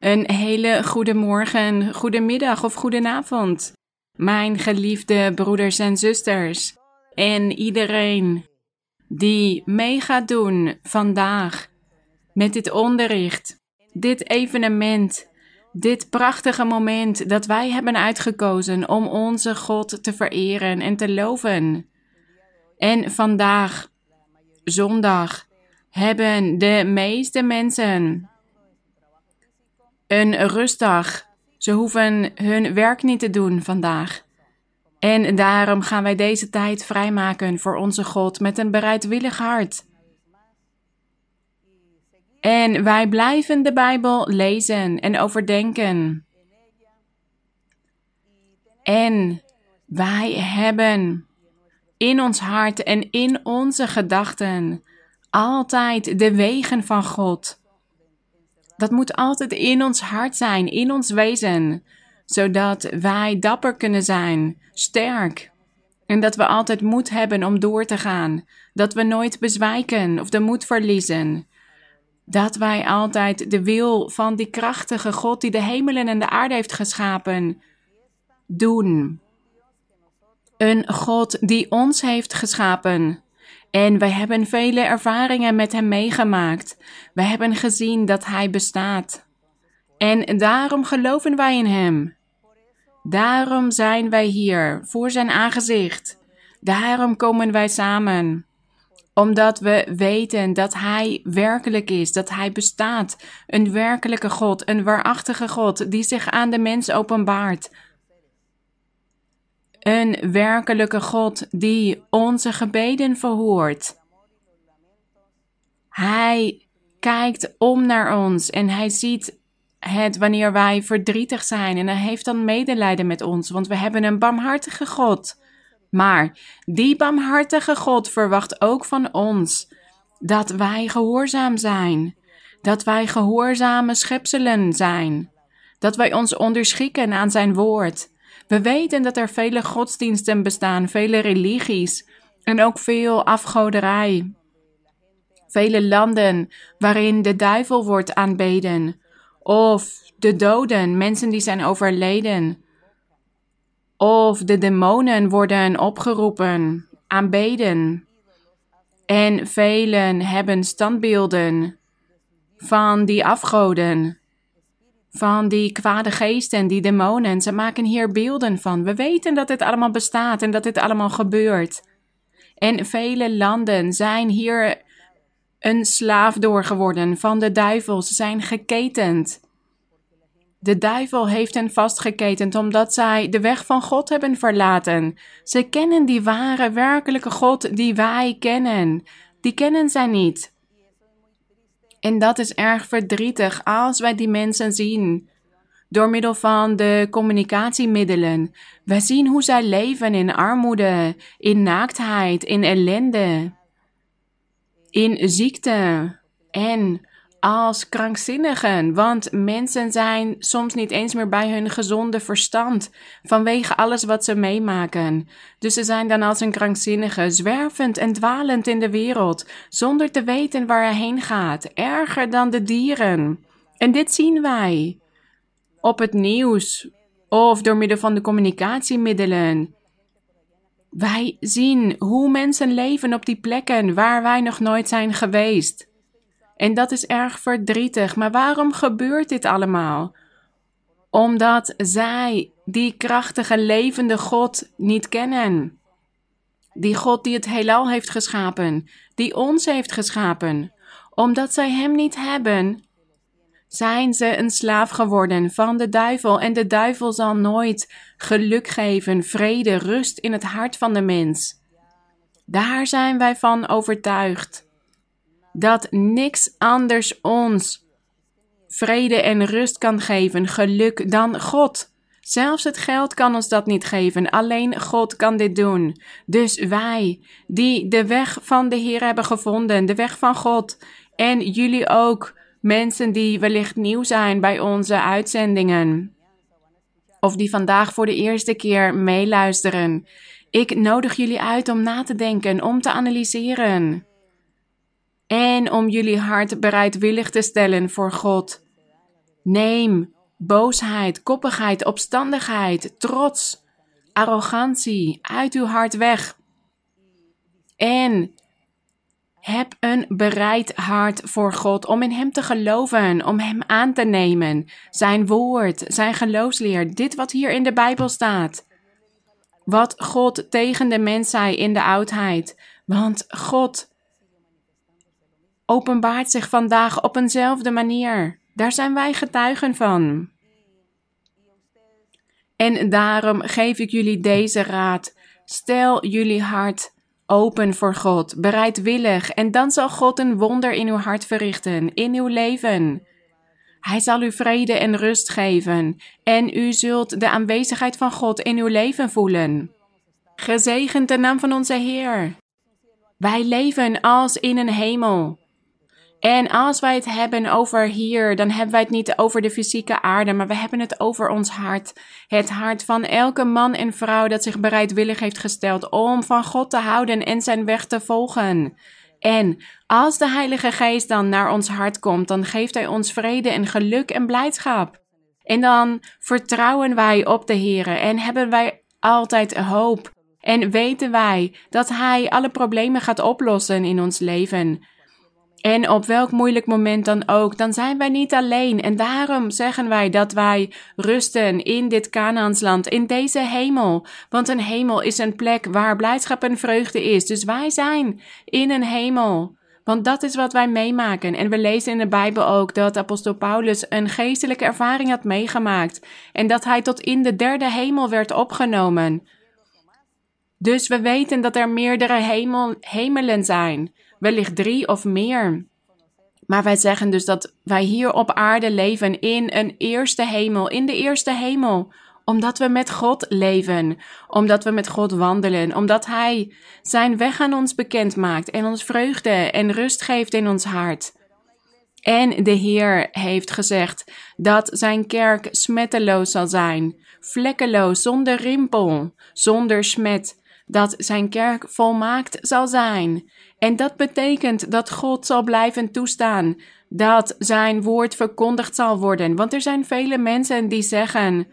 Een hele goede morgen, goedemiddag of goedenavond. Mijn geliefde broeders en zusters. En iedereen die mee gaat doen vandaag met dit onderricht, dit evenement, dit prachtige moment dat wij hebben uitgekozen om onze God te vereren en te loven. En vandaag, zondag, hebben de meeste mensen een rustdag. Ze hoeven hun werk niet te doen vandaag. En daarom gaan wij deze tijd vrijmaken voor onze God met een bereidwillig hart. En wij blijven de Bijbel lezen en overdenken. En wij hebben in ons hart en in onze gedachten altijd de wegen van God. Dat moet altijd in ons hart zijn, in ons wezen, zodat wij dapper kunnen zijn, sterk. En dat we altijd moed hebben om door te gaan, dat we nooit bezwijken of de moed verliezen. Dat wij altijd de wil van die krachtige God die de hemelen en de aarde heeft geschapen, doen. Een God die ons heeft geschapen, en wij hebben vele ervaringen met Hem meegemaakt. We hebben gezien dat Hij bestaat. En daarom geloven wij in Hem. Daarom zijn wij hier voor Zijn aangezicht. Daarom komen wij samen. Omdat we weten dat Hij werkelijk is, dat Hij bestaat. Een werkelijke God, een waarachtige God die zich aan de mens openbaart een werkelijke God die onze gebeden verhoort. Hij kijkt om naar ons en hij ziet het wanneer wij verdrietig zijn en hij heeft dan medelijden met ons, want we hebben een barmhartige God. Maar die barmhartige God verwacht ook van ons dat wij gehoorzaam zijn, dat wij gehoorzame schepselen zijn, dat wij ons onderschikken aan zijn woord, we weten dat er vele godsdiensten bestaan, vele religies en ook veel afgoderij. Vele landen waarin de duivel wordt aanbeden, of de doden, mensen die zijn overleden, of de demonen worden opgeroepen, aanbeden. En velen hebben standbeelden van die afgoden van die kwade geesten, die demonen. Ze maken hier beelden van. We weten dat dit allemaal bestaat en dat dit allemaal gebeurt. En vele landen zijn hier een slaaf door geworden van de duivel. Ze zijn geketend. De duivel heeft hen vastgeketend omdat zij de weg van God hebben verlaten. Ze kennen die ware, werkelijke God die wij kennen. Die kennen zij niet. En dat is erg verdrietig als wij die mensen zien. Door middel van de communicatiemiddelen. Wij zien hoe zij leven in armoede, in naaktheid, in ellende, in ziekte en als krankzinnigen, want mensen zijn soms niet eens meer bij hun gezonde verstand vanwege alles wat ze meemaken. Dus ze zijn dan als een krankzinnige, zwervend en dwalend in de wereld, zonder te weten waar hij heen gaat, erger dan de dieren. En dit zien wij op het nieuws of door middel van de communicatiemiddelen. Wij zien hoe mensen leven op die plekken waar wij nog nooit zijn geweest. En dat is erg verdrietig. Maar waarom gebeurt dit allemaal? Omdat zij die krachtige, levende God niet kennen. Die God die het heelal heeft geschapen, die ons heeft geschapen. Omdat zij Hem niet hebben, zijn ze een slaaf geworden van de duivel. En de duivel zal nooit geluk geven, vrede, rust in het hart van de mens. Daar zijn wij van overtuigd dat niks anders ons vrede en rust kan geven, geluk dan God. Zelfs het geld kan ons dat niet geven, alleen God kan dit doen. Dus wij, die de weg van de Heer hebben gevonden, de weg van God, en jullie ook, mensen die wellicht nieuw zijn bij onze uitzendingen, of die vandaag voor de eerste keer meeluisteren. Ik nodig jullie uit om na te denken, om te analyseren en om jullie hart bereidwillig te stellen voor God. Neem boosheid, koppigheid, opstandigheid, trots, arrogantie uit uw hart weg. En heb een bereid hart voor God om in Hem te geloven, om Hem aan te nemen. Zijn woord, zijn geloofsleer, dit wat hier in de Bijbel staat. Wat God tegen de mens zei in de oudheid. Want God openbaart zich vandaag op eenzelfde manier. Daar zijn wij getuigen van. En daarom geef ik jullie deze raad. Stel jullie hart open voor God, bereidwillig, en dan zal God een wonder in uw hart verrichten, in uw leven. Hij zal u vrede en rust geven, en u zult de aanwezigheid van God in uw leven voelen. Gezegend de naam van onze Heer. Wij leven als in een hemel. En als wij het hebben over hier, dan hebben wij het niet over de fysieke aarde, maar we hebben het over ons hart. Het hart van elke man en vrouw dat zich bereidwillig heeft gesteld om van God te houden en zijn weg te volgen. En als de Heilige Geest dan naar ons hart komt, dan geeft Hij ons vrede en geluk en blijdschap. En dan vertrouwen wij op de Heer en hebben wij altijd hoop. En weten wij dat Hij alle problemen gaat oplossen in ons leven. En op welk moeilijk moment dan ook, dan zijn wij niet alleen. En daarom zeggen wij dat wij rusten in dit Kanaansland, in deze hemel. Want een hemel is een plek waar blijdschap en vreugde is. Dus wij zijn in een hemel. Want dat is wat wij meemaken. En we lezen in de Bijbel ook dat apostel Paulus een geestelijke ervaring had meegemaakt. En dat hij tot in de derde hemel werd opgenomen. Dus we weten dat er meerdere hemel, hemelen zijn wellicht drie of meer. Maar wij zeggen dus dat wij hier op aarde leven in een eerste hemel, in de eerste hemel omdat we met God leven, omdat we met God wandelen, omdat Hij Zijn weg aan ons bekend maakt en ons vreugde en rust geeft in ons hart. En de Heer heeft gezegd dat Zijn kerk smetteloos zal zijn, vlekkeloos, zonder rimpel, zonder smet, dat Zijn kerk volmaakt zal zijn. En dat betekent dat God zal blijven toestaan dat zijn woord verkondigd zal worden. Want er zijn vele mensen die zeggen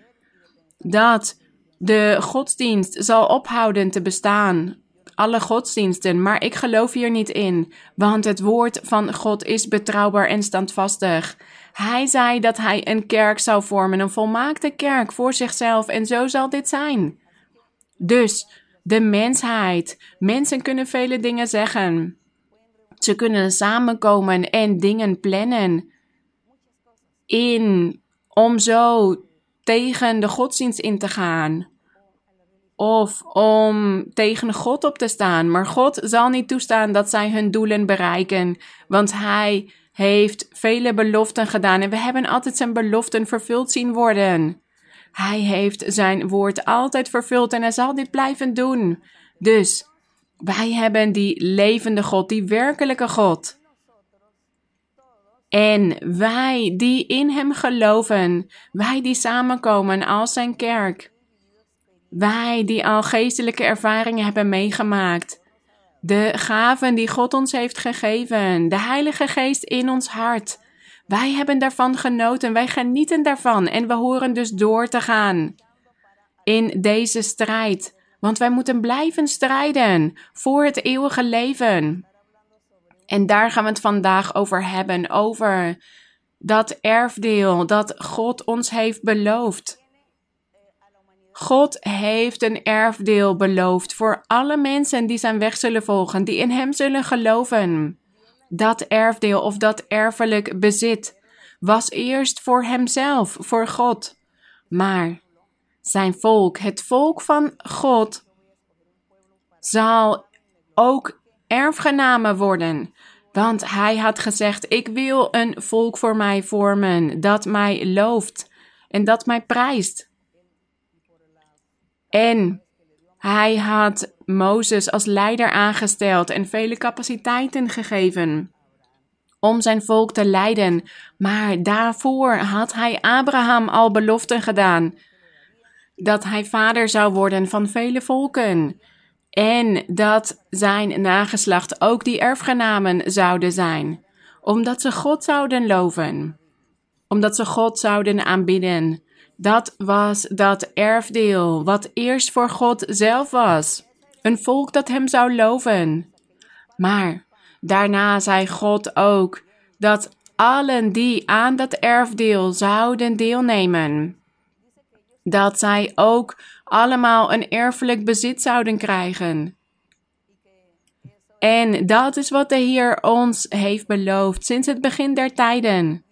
dat de godsdienst zal ophouden te bestaan. Alle godsdiensten, maar ik geloof hier niet in, want het woord van God is betrouwbaar en standvastig. Hij zei dat hij een kerk zou vormen, een volmaakte kerk voor zichzelf, en zo zal dit zijn. Dus de mensheid. Mensen kunnen vele dingen zeggen. Ze kunnen samenkomen en dingen plannen. In om zo tegen de godsdienst in te gaan. Of om tegen God op te staan. Maar God zal niet toestaan dat zij hun doelen bereiken. Want Hij heeft vele beloften gedaan. En we hebben altijd zijn beloften vervuld zien worden. Hij heeft zijn woord altijd vervuld en hij zal dit blijven doen. Dus wij hebben die levende God, die werkelijke God. En wij die in Hem geloven, wij die samenkomen als Zijn kerk, wij die al geestelijke ervaringen hebben meegemaakt, de gaven die God ons heeft gegeven, de Heilige Geest in ons hart, wij hebben daarvan genoten, wij genieten daarvan en we horen dus door te gaan in deze strijd. Want wij moeten blijven strijden voor het eeuwige leven. En daar gaan we het vandaag over hebben, over dat erfdeel dat God ons heeft beloofd. God heeft een erfdeel beloofd voor alle mensen die zijn weg zullen volgen, die in Hem zullen geloven dat erfdeel of dat erfelijk bezit was eerst voor hemzelf, voor God. Maar zijn volk, het volk van God, zal ook erfgenamen worden. Want hij had gezegd: Ik wil een volk voor mij vormen dat mij looft en dat mij prijst. En hij had Mozes als leider aangesteld en vele capaciteiten gegeven om zijn volk te leiden. Maar daarvoor had hij Abraham al beloften gedaan dat hij vader zou worden van vele volken. En dat zijn nageslacht ook die erfgenamen zouden zijn, omdat ze God zouden loven. omdat ze God zouden aanbidden. Dat was dat erfdeel wat eerst voor God zelf was. Een volk dat hem zou loven. Maar daarna zei God ook dat allen die aan dat erfdeel zouden deelnemen, dat zij ook allemaal een erfelijk bezit zouden krijgen. En dat is wat de Heer ons heeft beloofd sinds het begin der tijden.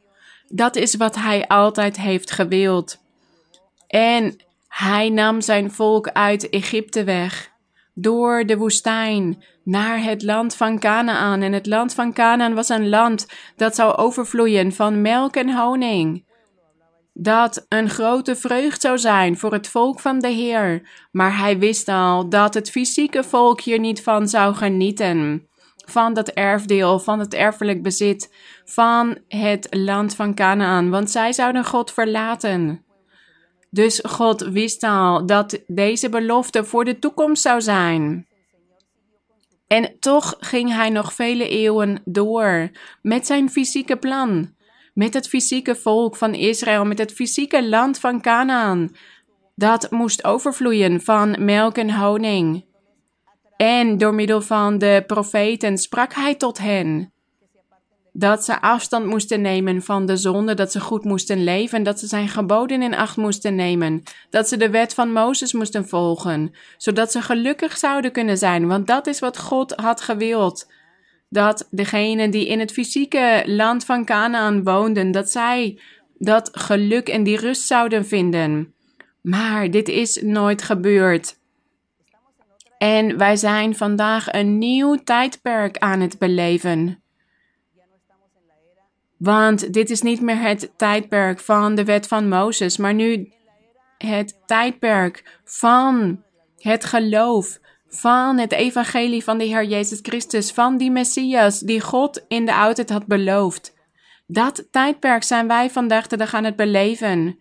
Dat is wat Hij altijd heeft gewild. En Hij nam zijn volk uit Egypte weg, door de woestijn, naar het land van Canaan. En het land van Canaan was een land dat zou overvloeien van melk en honing dat een grote vreugd zou zijn voor het volk van de Heer, maar hij wist al dat het fysieke volk hier niet van zou genieten. Van dat erfdeel, van het erfelijk bezit, van het land van Canaan, want zij zouden God verlaten. Dus God wist al dat deze belofte voor de toekomst zou zijn. En toch ging hij nog vele eeuwen door met zijn fysieke plan met het fysieke volk van Israël, met het fysieke land van Canaan. Dat moest overvloeien van melk en honing. En door middel van de profeten sprak hij tot hen. Dat ze afstand moesten nemen van de zonde, dat ze goed moesten leven, dat ze zijn geboden in acht moesten nemen, dat ze de wet van Mozes moesten volgen, zodat ze gelukkig zouden kunnen zijn, want dat is wat God had gewild dat degenen die in het fysieke land van Canaan woonden, dat zij dat geluk en die rust zouden vinden. Maar dit is nooit gebeurd. En wij zijn vandaag een nieuw tijdperk aan het beleven. Want dit is niet meer het tijdperk van de wet van Mozes, maar nu het tijdperk van het geloof, van het evangelie van de Heer Jezus Christus, van die Messias die God in de oudheid had beloofd. Dat tijdperk zijn wij vandaag de dag aan het beleven.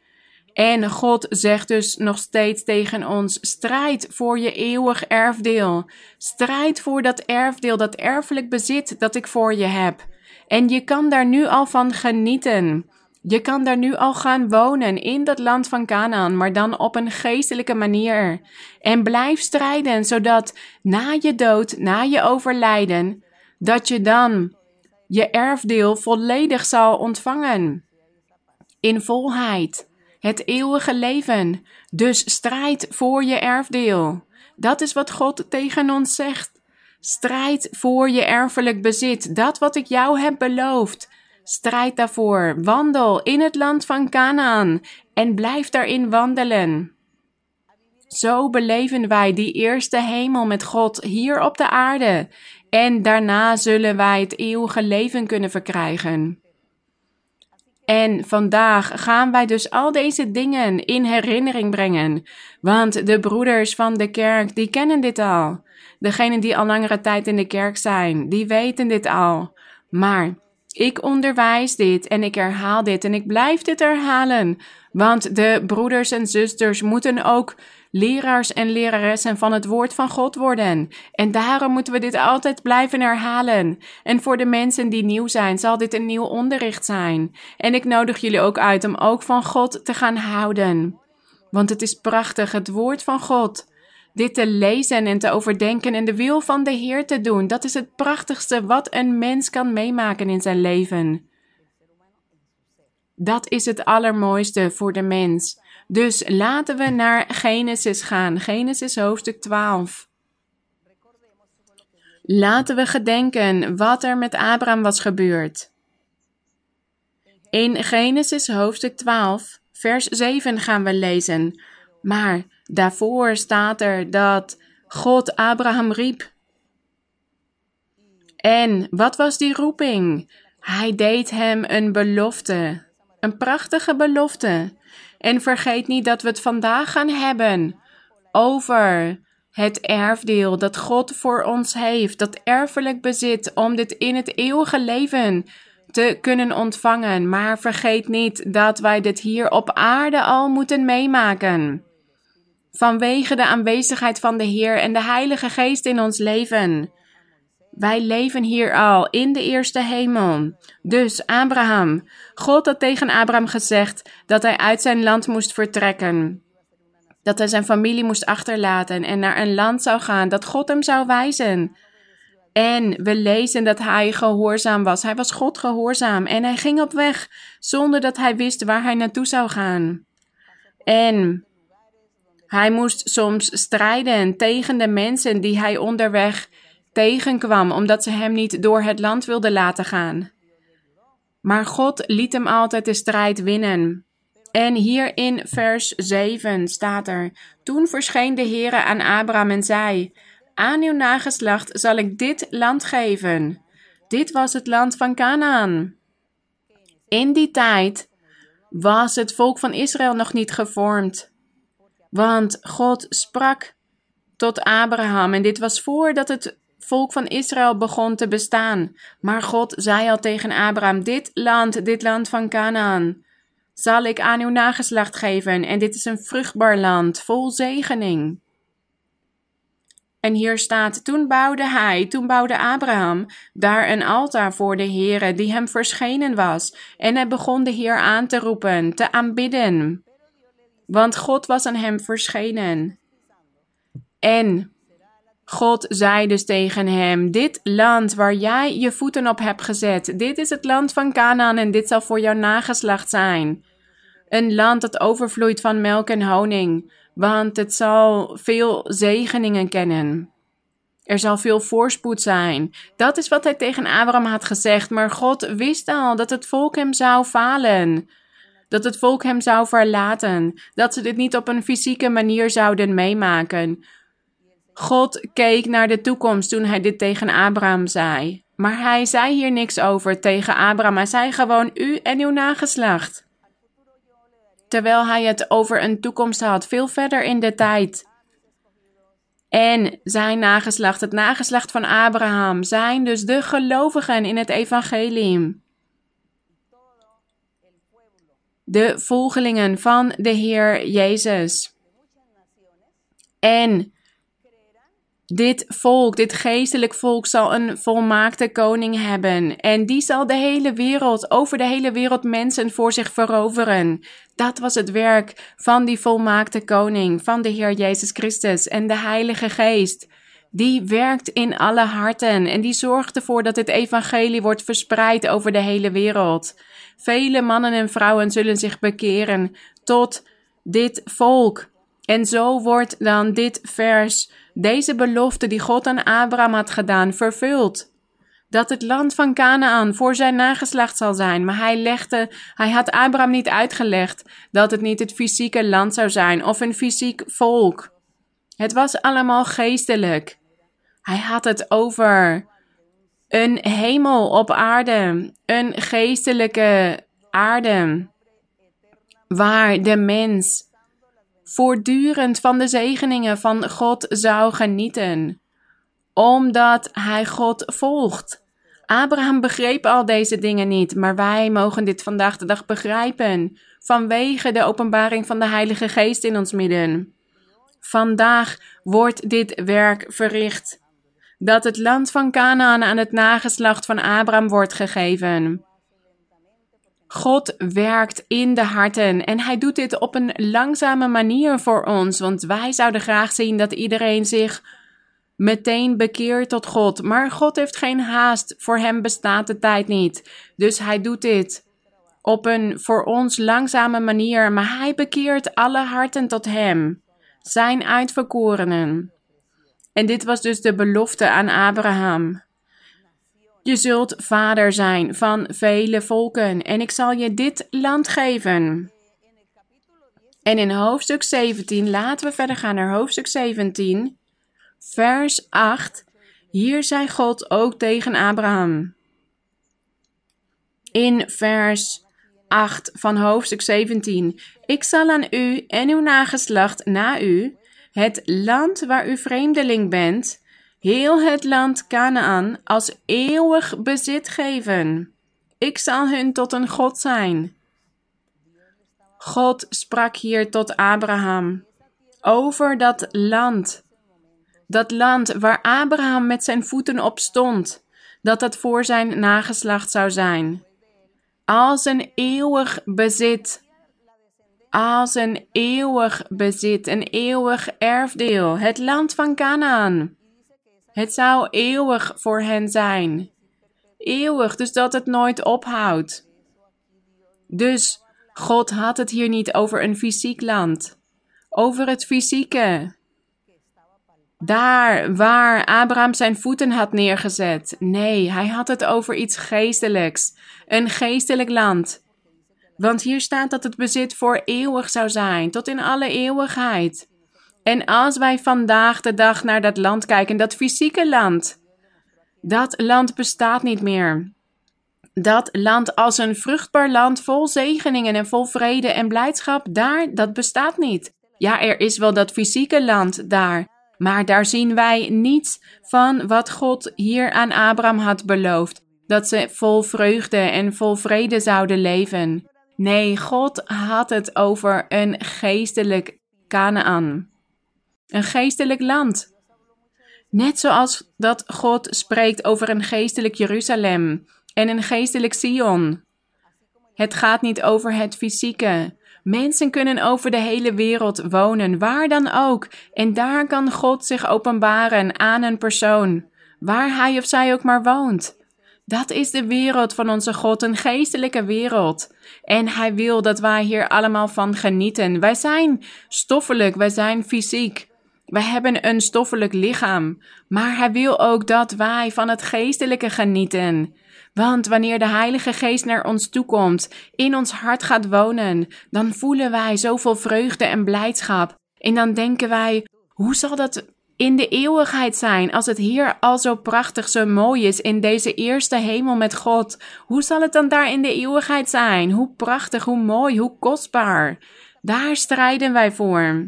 En God zegt dus nog steeds tegen ons: strijd voor je eeuwig erfdeel. Strijd voor dat erfdeel, dat erfelijk bezit dat ik voor je heb. En je kan daar nu al van genieten. Je kan daar nu al gaan wonen in dat land van Canaan, maar dan op een geestelijke manier. En blijf strijden, zodat na je dood, na je overlijden, dat je dan je erfdeel volledig zal ontvangen. In volheid, het eeuwige leven. Dus strijd voor je erfdeel. Dat is wat God tegen ons zegt. Strijd voor je erfelijk bezit, dat wat ik jou heb beloofd. Strijd daarvoor. Wandel in het land van Canaan en blijf daarin wandelen. Zo beleven wij die eerste hemel met God hier op de aarde. En daarna zullen wij het eeuwige leven kunnen verkrijgen. En vandaag gaan wij dus al deze dingen in herinnering brengen. Want de broeders van de kerk, die kennen dit al. Degenen die al langere tijd in de kerk zijn, die weten dit al. Maar ik onderwijs dit en ik herhaal dit en ik blijf dit herhalen. Want de broeders en zusters moeten ook leraars en leraressen van het woord van God worden. En daarom moeten we dit altijd blijven herhalen. En voor de mensen die nieuw zijn, zal dit een nieuw onderricht zijn. En ik nodig jullie ook uit om ook van God te gaan houden. Want het is prachtig, het woord van God dit te lezen en te overdenken en de wil van de Heer te doen. Dat is het prachtigste wat een mens kan meemaken in zijn leven. Dat is het allermooiste voor de mens. Dus laten we naar Genesis gaan. Genesis hoofdstuk 12. Laten we gedenken wat er met Abraham was gebeurd. In Genesis hoofdstuk 12, vers 7 gaan we lezen. Maar Daarvoor staat er dat God Abraham riep. En wat was die roeping? Hij deed hem een belofte, een prachtige belofte. En vergeet niet dat we het vandaag gaan hebben over het erfdeel dat God voor ons heeft, dat erfelijk bezit, om dit in het eeuwige leven te kunnen ontvangen. Maar vergeet niet dat wij dit hier op aarde al moeten meemaken vanwege de aanwezigheid van de Heer en de Heilige Geest in ons leven. Wij leven hier al in de eerste hemel. Dus Abraham, God had tegen Abraham gezegd dat hij uit zijn land moest vertrekken. Dat hij zijn familie moest achterlaten en naar een land zou gaan dat God hem zou wijzen. En we lezen dat hij gehoorzaam was. Hij was God gehoorzaam en hij ging op weg zonder dat hij wist waar hij naartoe zou gaan. En hij moest soms strijden tegen de mensen die hij onderweg tegenkwam, omdat ze hem niet door het land wilden laten gaan. Maar God liet hem altijd de strijd winnen. En hier in vers 7 staat er: Toen verscheen de Heere aan Abraham en zei: Aan uw nageslacht zal ik dit land geven. Dit was het land van Canaan. In die tijd was het volk van Israël nog niet gevormd. Want God sprak tot Abraham en dit was voordat het volk van Israël begon te bestaan. Maar God zei al tegen Abraham: Dit land, dit land van Canaan, zal ik aan uw nageslacht geven. En dit is een vruchtbaar land, vol zegening. En hier staat: Toen bouwde hij, toen bouwde Abraham daar een altaar voor de Heere die hem verschenen was. En hij begon de Heer aan te roepen, te aanbidden. Want God was aan hem verschenen. En God zei dus tegen hem: Dit land waar jij je voeten op hebt gezet, dit is het land van Canaan en dit zal voor jouw nageslacht zijn. Een land dat overvloeit van melk en honing, want het zal veel zegeningen kennen. Er zal veel voorspoed zijn. Dat is wat hij tegen Abraham had gezegd, maar God wist al dat het volk hem zou falen. Dat het volk hem zou verlaten, dat ze dit niet op een fysieke manier zouden meemaken. God keek naar de toekomst toen hij dit tegen Abraham zei. Maar hij zei hier niks over tegen Abraham. Hij zei gewoon u en uw nageslacht. Terwijl hij het over een toekomst had, veel verder in de tijd. En zijn nageslacht, het nageslacht van Abraham, zijn dus de gelovigen in het evangelie. De volgelingen van de Heer Jezus. En dit volk, dit geestelijk volk, zal een volmaakte koning hebben. En die zal de hele wereld, over de hele wereld mensen voor zich veroveren. Dat was het werk van die volmaakte koning, van de Heer Jezus Christus en de Heilige Geest. Die werkt in alle harten en die zorgt ervoor dat het evangelie wordt verspreid over de hele wereld. Vele mannen en vrouwen zullen zich bekeren tot dit volk. En zo wordt dan dit vers deze belofte die God aan Abraham had gedaan vervuld. Dat het land van Canaan voor zijn nageslacht zal zijn. Maar hij legde, hij had Abraham niet uitgelegd dat het niet het fysieke land zou zijn of een fysiek volk. Het was allemaal geestelijk. Hij had het over een hemel op aarde, een geestelijke aarde, waar de mens voortdurend van de zegeningen van God zou genieten, omdat hij God volgt. Abraham begreep al deze dingen niet, maar wij mogen dit vandaag de dag begrijpen vanwege de openbaring van de Heilige Geest in ons midden. Vandaag wordt dit werk verricht, dat het land van Canaan aan het nageslacht van Abraham wordt gegeven. God werkt in de harten en hij doet dit op een langzame manier voor ons, want wij zouden graag zien dat iedereen zich meteen bekeert tot God. Maar God heeft geen haast, voor hem bestaat de tijd niet. Dus hij doet dit op een voor ons langzame manier, maar hij bekeert alle harten tot hem, zijn uitverkorenen. En dit was dus de belofte aan Abraham. Je zult vader zijn van vele volken en ik zal je dit land geven. En in hoofdstuk 17, laten we verder gaan naar hoofdstuk 17, vers 8. Hier zei God ook tegen Abraham. In vers 8 van hoofdstuk 17. Ik zal aan u en uw nageslacht na u het land waar u vreemdeling bent heel het land Canaan als eeuwig bezit geven. Ik zal hun tot een God zijn. God sprak hier tot Abraham over dat land Dat land waar Abraham met zijn voeten op stond, dat dat voor zijn nageslacht zou zijn. Als een eeuwig bezit. Als een eeuwig bezit, een eeuwig erfdeel, het land van Canaan. Het zou eeuwig voor hen zijn. Eeuwig, dus dat het nooit ophoudt. Dus God had het hier niet over een fysiek land, over het fysieke. Daar waar Abraham zijn voeten had neergezet. Nee, hij had het over iets geestelijks, een geestelijk land. Want hier staat dat het bezit voor eeuwig zou zijn, tot in alle eeuwigheid. En als wij vandaag de dag naar dat land kijken, dat fysieke land, dat land bestaat niet meer. Dat land als een vruchtbaar land vol zegeningen en vol vrede en blijdschap, daar, dat bestaat niet. Ja, er is wel dat fysieke land daar, maar daar zien wij niets van wat God hier aan Abraham had beloofd. Dat ze vol vreugde en vol vrede zouden leven. Nee, God had het over een geestelijk Canaan. Een geestelijk land. Net zoals dat God spreekt over een geestelijk Jeruzalem en een geestelijk Sion. Het gaat niet over het fysieke. Mensen kunnen over de hele wereld wonen, waar dan ook, en daar kan God zich openbaren aan een persoon, waar hij of zij ook maar woont. Dat is de wereld van onze God, een geestelijke wereld. En Hij wil dat wij hier allemaal van genieten. Wij zijn stoffelijk, wij zijn fysiek. Wij hebben een stoffelijk lichaam, maar Hij wil ook dat wij van het geestelijke genieten. Want wanneer de Heilige Geest naar ons toekomt, in ons hart gaat wonen, dan voelen wij zoveel vreugde en blijdschap. En dan denken wij: hoe zal dat in de eeuwigheid zijn als het hier al zo prachtig, zo mooi is in deze eerste hemel met God? Hoe zal het dan daar in de eeuwigheid zijn? Hoe prachtig, hoe mooi, hoe kostbaar. Daar strijden wij voor.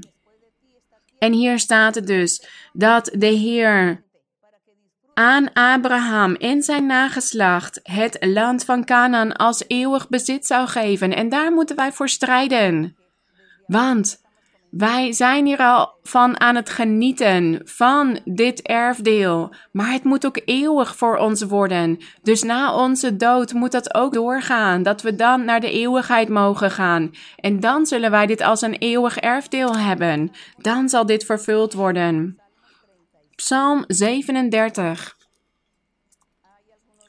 En hier staat het dus dat de Heer aan Abraham en zijn nageslacht het land van Canaan als eeuwig bezit zou geven. En daar moeten wij voor strijden. Want wij zijn hier al van aan het genieten van dit erfdeel, maar het moet ook eeuwig voor ons worden. Dus na onze dood moet dat ook doorgaan, dat we dan naar de eeuwigheid mogen gaan. En dan zullen wij dit als een eeuwig erfdeel hebben. Dan zal dit vervuld worden. Psalm 37.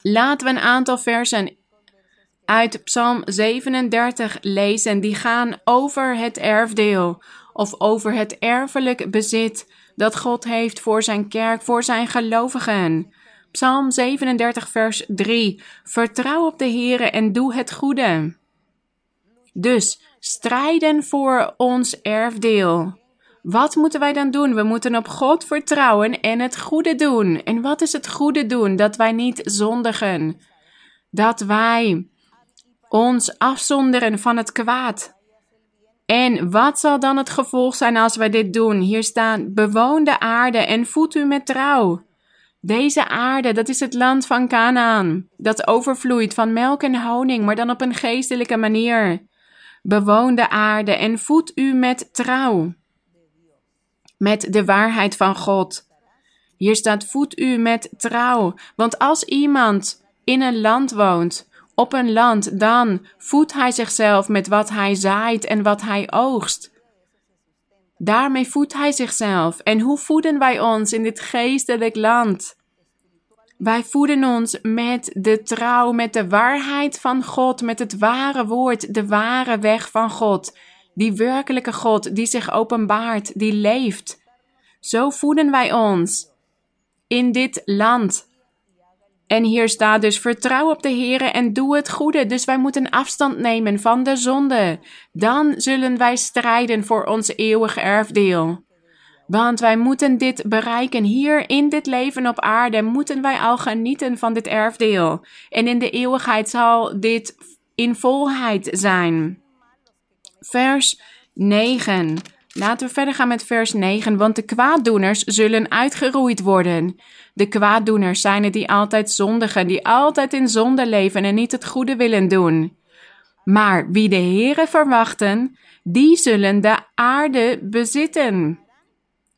Laten we een aantal versen uit Psalm 37 lezen. Die gaan over het erfdeel of over het erfelijk bezit dat God heeft voor zijn kerk, voor zijn gelovigen. Psalm 37, vers 3. Vertrouw op de Heere en doe het goede. Dus strijden voor ons erfdeel. Wat moeten wij dan doen? We moeten op God vertrouwen en het goede doen. En wat is het goede doen? Dat wij niet zondigen. Dat wij ons afzonderen van het kwaad. En wat zal dan het gevolg zijn als wij dit doen? Hier staan: bewoon de aarde en voed u met trouw. Deze aarde, dat is het land van Canaan, dat overvloeit van melk en honing, maar dan op een geestelijke manier. Bewoon de aarde en voed u met trouw met de waarheid van God. Hier staat voed u met trouw, want als iemand in een land woont, op een land, dan voedt hij zichzelf met wat hij zaait en wat hij oogst. Daarmee voedt hij zichzelf. En hoe voeden wij ons in dit geestelijk land? Wij voeden ons met de trouw, met de waarheid van God, met het ware woord, de ware weg van God. Die werkelijke God die zich openbaart, die leeft. Zo voeden wij ons in dit land. En hier staat dus: vertrouw op de Heer en doe het goede. Dus wij moeten afstand nemen van de zonde. Dan zullen wij strijden voor ons eeuwige erfdeel. Want wij moeten dit bereiken hier in dit leven op aarde. Moeten wij al genieten van dit erfdeel. En in de eeuwigheid zal dit in volheid zijn vers 9. Laten we verder gaan met vers 9. Want de kwaaddoeners zullen uitgeroeid worden. De kwaaddoeners zijn het die altijd zondigen, die altijd in zonde leven en niet het goede willen doen. Maar wie de Heere verwachten, die zullen de aarde bezitten.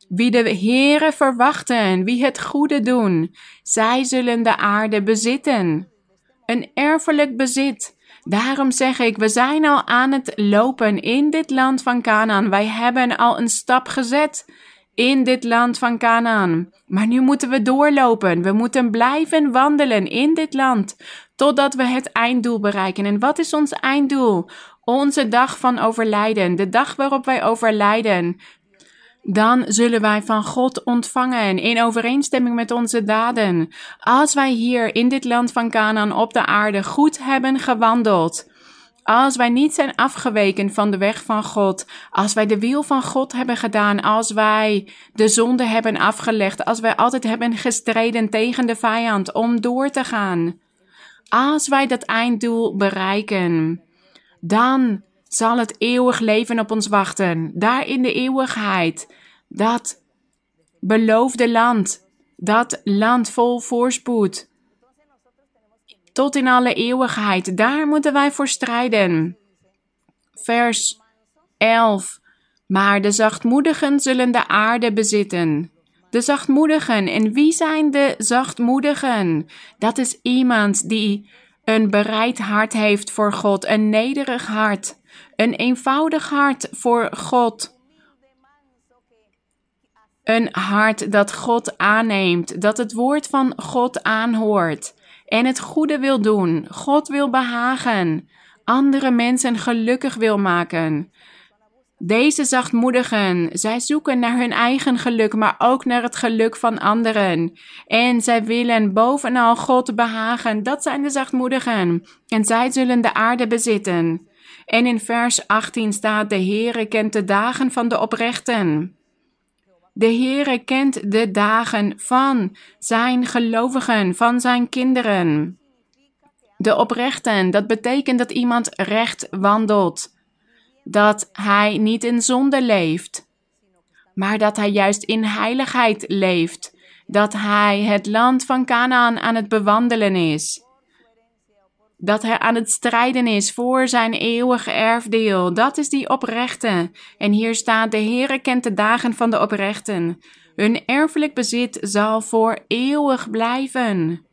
Wie de Heere verwachten, wie het goede doen, zij zullen de aarde bezitten. Een erfelijk bezit. Daarom zeg ik, we zijn al aan het lopen in dit land van Canaan. Wij hebben al een stap gezet in dit land van Canaan. Maar nu moeten we doorlopen. We moeten blijven wandelen in dit land totdat we het einddoel bereiken. En wat is ons einddoel? Onze dag van overlijden, de dag waarop wij overlijden. Dan zullen wij van God ontvangen in overeenstemming met onze daden. Als wij hier in dit land van Canaan op de aarde goed hebben gewandeld. Als wij niet zijn afgeweken van de weg van God, als wij de wil van God hebben gedaan, als wij de zonde hebben afgelegd, als wij altijd hebben gestreden tegen de vijand om door te gaan, als wij dat einddoel bereiken, dan zal het eeuwig leven op ons wachten. Daar in de eeuwigheid. Dat beloofde land. Dat land vol voorspoed. Tot in alle eeuwigheid. Daar moeten wij voor strijden. Vers 11. Maar de zachtmoedigen zullen de aarde bezitten. De zachtmoedigen. En wie zijn de zachtmoedigen? Dat is iemand die een bereid hart heeft voor God, een nederig hart, een eenvoudig hart voor God. Een hart dat God aanneemt, dat het woord van God aanhoort en het goede wil doen, God wil behagen, andere mensen gelukkig wil maken. Deze zachtmoedigen, zij zoeken naar hun eigen geluk, maar ook naar het geluk van anderen. En zij willen bovenal God behagen. Dat zijn de zachtmoedigen. En zij zullen de aarde bezitten. En in vers 18 staat: De Heere kent de dagen van de oprechten. De Heere kent de dagen van zijn gelovigen, van zijn kinderen. De oprechten, dat betekent dat iemand recht wandelt dat hij niet in zonde leeft, maar dat hij juist in heiligheid leeft, dat hij het land van Canaan aan het bewandelen is. Dat hij aan het strijden is voor zijn eeuwige erfdeel. Dat is die oprechte. En hier staat: De Heere kent de dagen van de oprechten. Hun erfelijk bezit zal voor eeuwig blijven.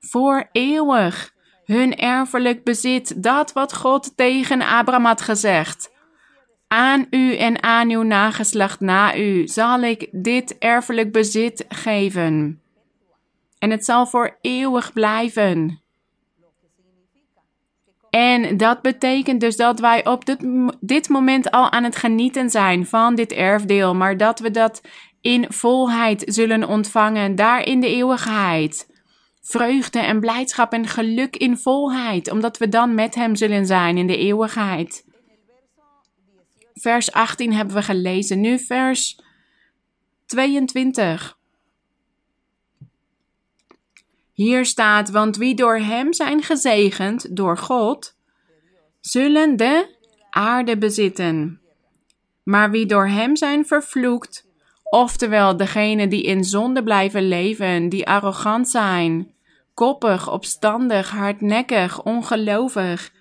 Voor eeuwig hun erfelijk bezit, dat wat God tegen Abraham had gezegd. Aan u en aan uw nageslacht na u zal ik dit erfelijk bezit geven. En het zal voor eeuwig blijven. En dat betekent dus dat wij op dit, dit moment al aan het genieten zijn van dit erfdeel, maar dat we dat in volheid zullen ontvangen, daar in de eeuwigheid vreugde en blijdschap en geluk in volheid, omdat we dan met Hem zullen zijn in de eeuwigheid. Vers 18 hebben we gelezen, nu vers 22. Hier staat, want wie door Hem zijn gezegend, door God, zullen de aarde bezitten. Maar wie door Hem zijn vervloekt, oftewel degene die in zonde blijven leven, die arrogant zijn, koppig, opstandig, hardnekkig, ongelovig.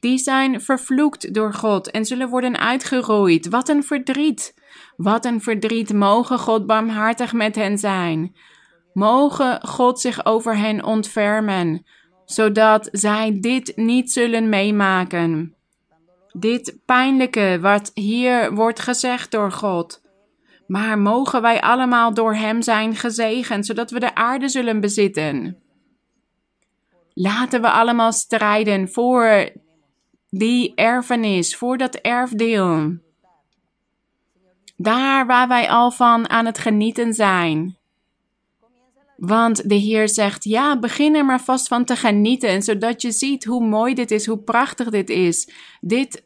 Die zijn vervloekt door God en zullen worden uitgeroeid. Wat een verdriet! Wat een verdriet! Mogen God barmhartig met hen zijn. Mogen God zich over hen ontfermen, zodat zij dit niet zullen meemaken. Dit pijnlijke wat hier wordt gezegd door God. Maar mogen wij allemaal door Hem zijn gezegend, zodat we de aarde zullen bezitten. Laten we allemaal strijden voor die erfenis, voor dat erfdeel. Daar waar wij al van aan het genieten zijn. Want de Heer zegt: Ja, begin er maar vast van te genieten, zodat je ziet hoe mooi dit is, hoe prachtig dit is. Dit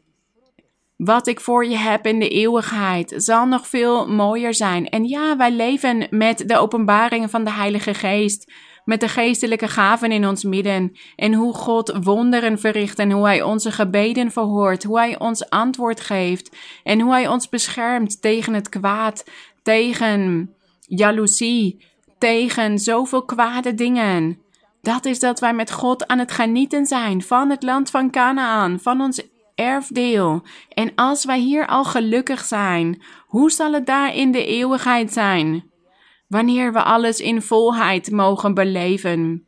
wat ik voor je heb in de eeuwigheid zal nog veel mooier zijn. En ja, wij leven met de openbaringen van de Heilige Geest met de geestelijke gaven in ons midden en hoe God wonderen verricht en hoe Hij onze gebeden verhoort, hoe Hij ons antwoord geeft en hoe Hij ons beschermt tegen het kwaad, tegen jaloezie, tegen zoveel kwade dingen. Dat is dat wij met God aan het genieten zijn van het land van Canaan, van ons erfdeel. En als wij hier al gelukkig zijn, hoe zal het daar in de eeuwigheid zijn? Wanneer we alles in volheid mogen beleven.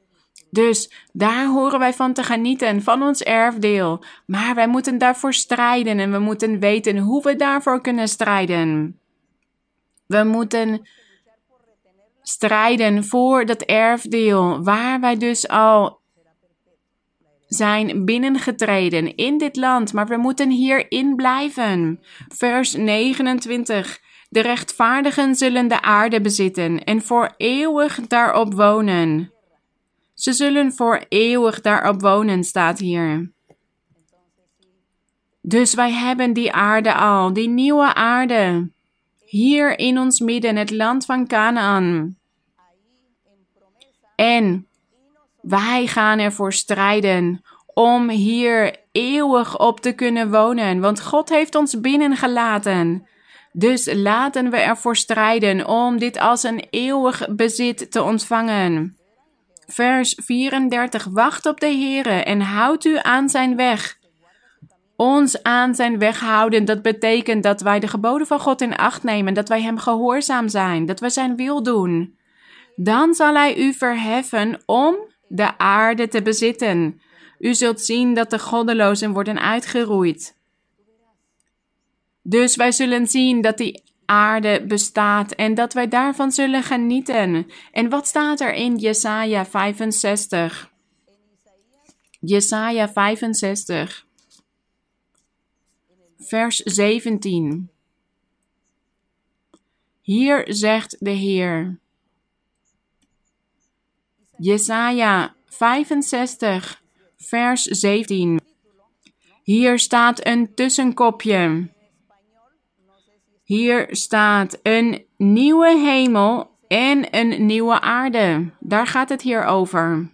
Dus daar horen wij van te genieten, van ons erfdeel. Maar wij moeten daarvoor strijden en we moeten weten hoe we daarvoor kunnen strijden. We moeten strijden voor dat erfdeel, waar wij dus al zijn binnengetreden in dit land, maar we moeten hierin blijven. Vers 29. De rechtvaardigen zullen de aarde bezitten en voor eeuwig daarop wonen. Ze zullen voor eeuwig daarop wonen, staat hier. Dus wij hebben die aarde al, die nieuwe aarde. Hier in ons midden, het land van Canaan. En wij gaan ervoor strijden om hier eeuwig op te kunnen wonen, want God heeft ons binnengelaten. Dus laten we ervoor strijden om dit als een eeuwig bezit te ontvangen. Vers 34. Wacht op de Heere en houd u aan zijn weg. Ons aan zijn weg houden, dat betekent dat wij de geboden van God in acht nemen, dat wij hem gehoorzaam zijn, dat we zijn wil doen. Dan zal hij u verheffen om de aarde te bezitten. U zult zien dat de goddelozen worden uitgeroeid. Dus wij zullen zien dat die aarde bestaat en dat wij daarvan zullen genieten. En wat staat er in Jesaja 65? Jesaja 65, vers 17. Hier zegt de Heer. Jesaja 65, vers 17. Hier staat een tussenkopje. Hier staat een nieuwe hemel en een nieuwe aarde. Daar gaat het hier over.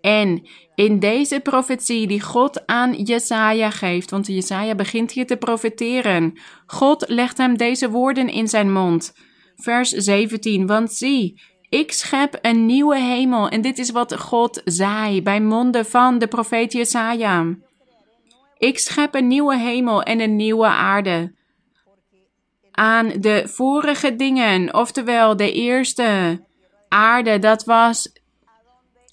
En in deze profetie die God aan Jesaja geeft, want Jesaja begint hier te profeteren. God legt hem deze woorden in zijn mond. Vers 17, want zie, ik schep een nieuwe hemel. En dit is wat God zei bij monden van de profeet Jesaja. Ik schep een nieuwe hemel en een nieuwe aarde. Aan de vorige dingen, oftewel de eerste aarde, dat was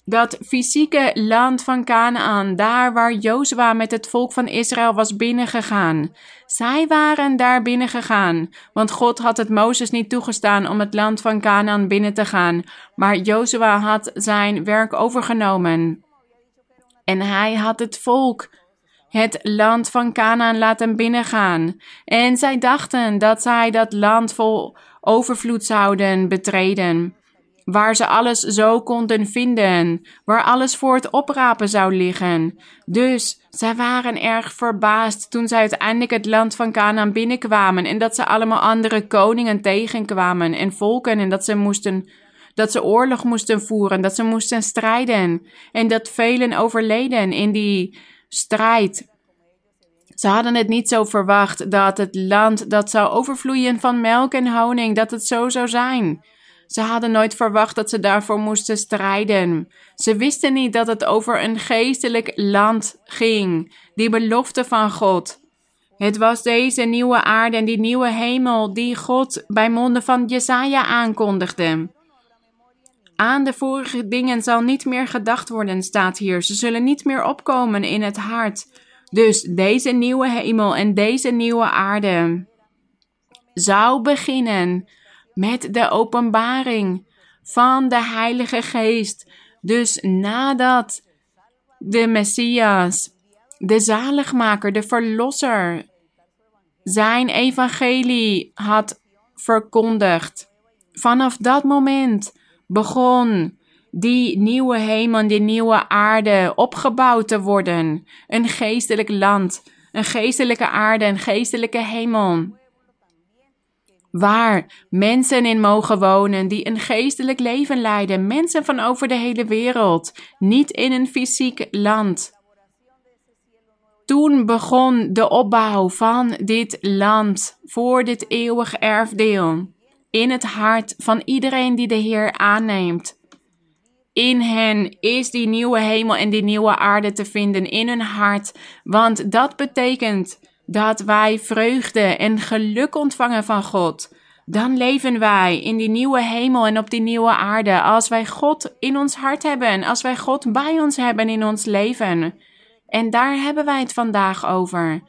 dat fysieke land van Canaan, daar waar Jozua met het volk van Israël was binnengegaan. Zij waren daar binnengegaan, want God had het Mozes niet toegestaan om het land van Canaan binnen te gaan, maar Jozua had zijn werk overgenomen. En hij had het volk het land van Canaan laten binnengaan. En zij dachten dat zij dat land vol overvloed zouden betreden, waar ze alles zo konden vinden, waar alles voor het oprapen zou liggen. Dus zij waren erg verbaasd toen zij uiteindelijk het land van Canaan binnenkwamen en dat ze allemaal andere koningen tegenkwamen en volken en dat ze moesten dat ze oorlog moesten voeren, dat ze moesten strijden en dat velen overleden in die strijd. Ze hadden het niet zo verwacht dat het land dat zou overvloeien van melk en honing, dat het zo zou zijn. Ze hadden nooit verwacht dat ze daarvoor moesten strijden. Ze wisten niet dat het over een geestelijk land ging, die belofte van God. Het was deze nieuwe aarde en die nieuwe hemel die God bij monden van Jesaja aankondigde. Aan de vorige dingen zal niet meer gedacht worden, staat hier. Ze zullen niet meer opkomen in het hart. Dus deze nieuwe hemel en deze nieuwe aarde zou beginnen met de openbaring van de Heilige Geest. Dus nadat de Messias, de zaligmaker, de verlosser, zijn evangelie had verkondigd. Vanaf dat moment begon die nieuwe hemel die nieuwe aarde opgebouwd te worden. Een geestelijk land, een geestelijke aarde, een geestelijke hemel. Waar mensen in mogen wonen die een geestelijk leven leiden, mensen van over de hele wereld, niet in een fysiek land. Toen begon de opbouw van dit land voor dit eeuwig erfdeel in het hart van iedereen die de Heer aanneemt In hen is die nieuwe hemel en die nieuwe aarde te vinden in hun hart. Want dat betekent dat wij vreugde en geluk ontvangen van God. Dan leven wij in die nieuwe hemel en op die nieuwe aarde. Als wij God in ons hart hebben, als wij God bij ons hebben in ons leven. En daar hebben wij het vandaag over.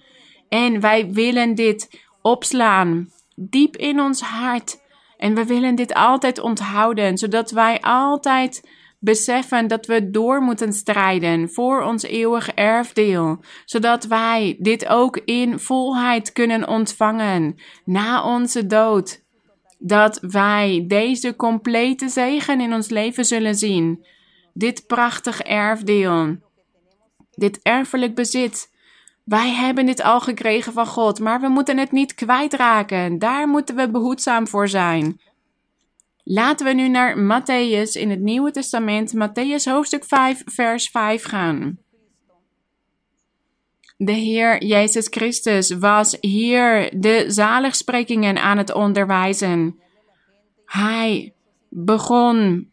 En wij willen dit opslaan, diep in ons hart. En we willen dit altijd onthouden, zodat wij altijd beseffen dat we door moeten strijden voor ons eeuwig erfdeel, zodat wij dit ook in volheid kunnen ontvangen na onze dood. Dat wij deze complete zegen in ons leven zullen zien. Dit prachtig erfdeel, dit erfelijk bezit. Wij hebben dit al gekregen van God, maar we moeten het niet kwijtraken. Daar moeten we behoedzaam voor zijn. Laten we nu naar Matthäus in het Nieuwe Testament, Matthäus hoofdstuk 5, vers 5 gaan. De Heer Jezus Christus was hier de zaligsprekingen aan het onderwijzen. Hij begon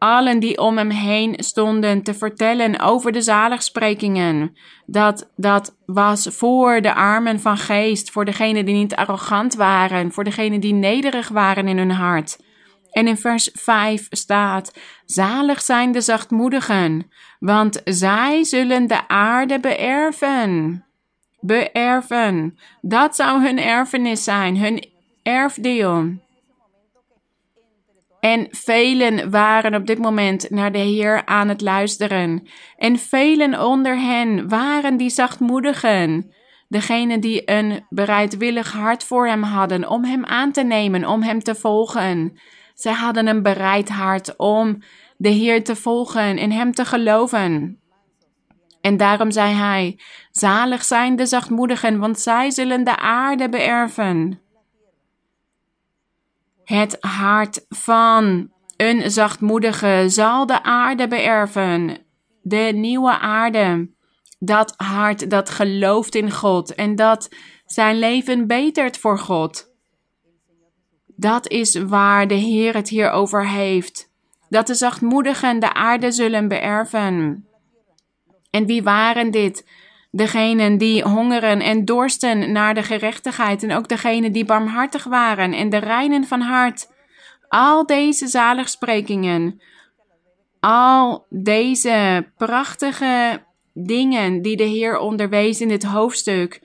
allen die om hem heen stonden te vertellen over de zaligsprekingen. Dat dat was voor de armen van geest, voor degenen die niet arrogant waren, voor degenen die nederig waren in hun hart. En in vers 5 staat: Zalig zijn de zachtmoedigen, want zij zullen de aarde beërven. Beërven. Dat zou hun erfenis zijn, hun erfdeel. En velen waren op dit moment naar de Heer aan het luisteren. En velen onder hen waren die zachtmoedigen. Degenen die een bereidwillig hart voor hem hadden om hem aan te nemen, om hem te volgen. Zij hadden een bereid hart om de Heer te volgen en hem te geloven. En daarom zei hij: Zalig zijn de zachtmoedigen, want zij zullen de aarde beërven. Het hart van een zachtmoedige zal de aarde beërven, de nieuwe aarde. Dat hart dat gelooft in God en dat zijn leven betert voor God. Dat is waar de Heer het hier over heeft. Dat de zachtmoedigen de aarde zullen beërven. En wie waren dit? Degenen die hongeren en dorsten naar de gerechtigheid en ook degenen die barmhartig waren en de reinen van hart. Al deze zaligsprekingen, al deze prachtige dingen die de Heer onderwees in dit hoofdstuk.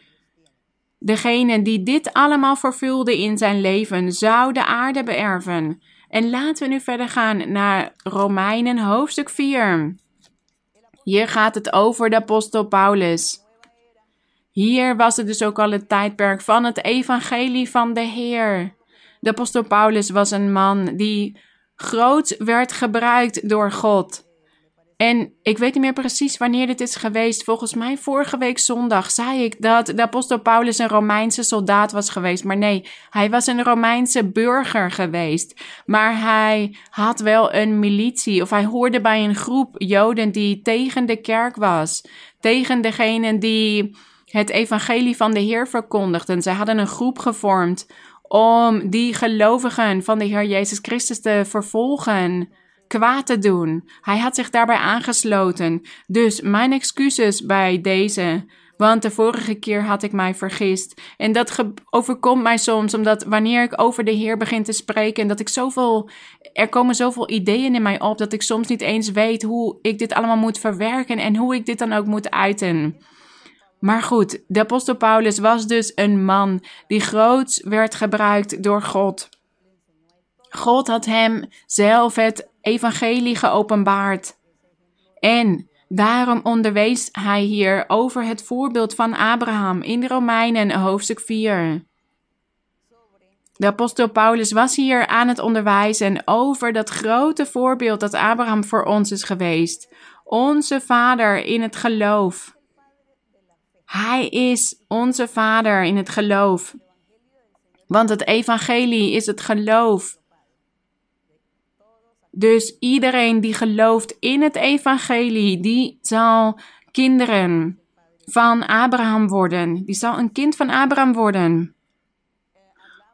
Degenen die dit allemaal vervulden in zijn leven, zou de aarde beërven. En laten we nu verder gaan naar Romeinen hoofdstuk 4. Hier gaat het over de apostel Paulus. Hier was het dus ook al het tijdperk van het evangelie van de Heer. De apostel Paulus was een man die groot werd gebruikt door God. En ik weet niet meer precies wanneer dit is geweest. Volgens mij vorige week zondag zei ik dat de apostel Paulus een Romeinse soldaat was geweest. Maar nee, hij was een Romeinse burger geweest. Maar hij had wel een militie of hij hoorde bij een groep Joden die tegen de kerk was. Tegen degenen die het evangelie van de Heer verkondigden. Zij hadden een groep gevormd om die gelovigen van de Heer Jezus Christus te vervolgen kwaad te doen. Hij had zich daarbij aangesloten. Dus mijn excuses bij deze. Want de vorige keer had ik mij vergist. En dat overkomt mij soms, omdat wanneer ik over de Heer begin te spreken, dat ik zoveel. Er komen zoveel ideeën in mij op dat ik soms niet eens weet hoe ik dit allemaal moet verwerken en hoe ik dit dan ook moet uiten. Maar goed, de apostel Paulus was dus een man die groots werd gebruikt door God. God had hem zelf het evangelie geopenbaard. En daarom onderwees hij hier over het voorbeeld van Abraham in Romeinen hoofdstuk 4. De apostel Paulus was hier aan het onderwijzen over dat grote voorbeeld dat Abraham voor ons is geweest. Onze vader in het geloof. Hij is onze vader in het geloof. Want het evangelie is het geloof dus iedereen die gelooft in het evangelie, die zal kinderen van Abraham worden. Die zal een kind van Abraham worden.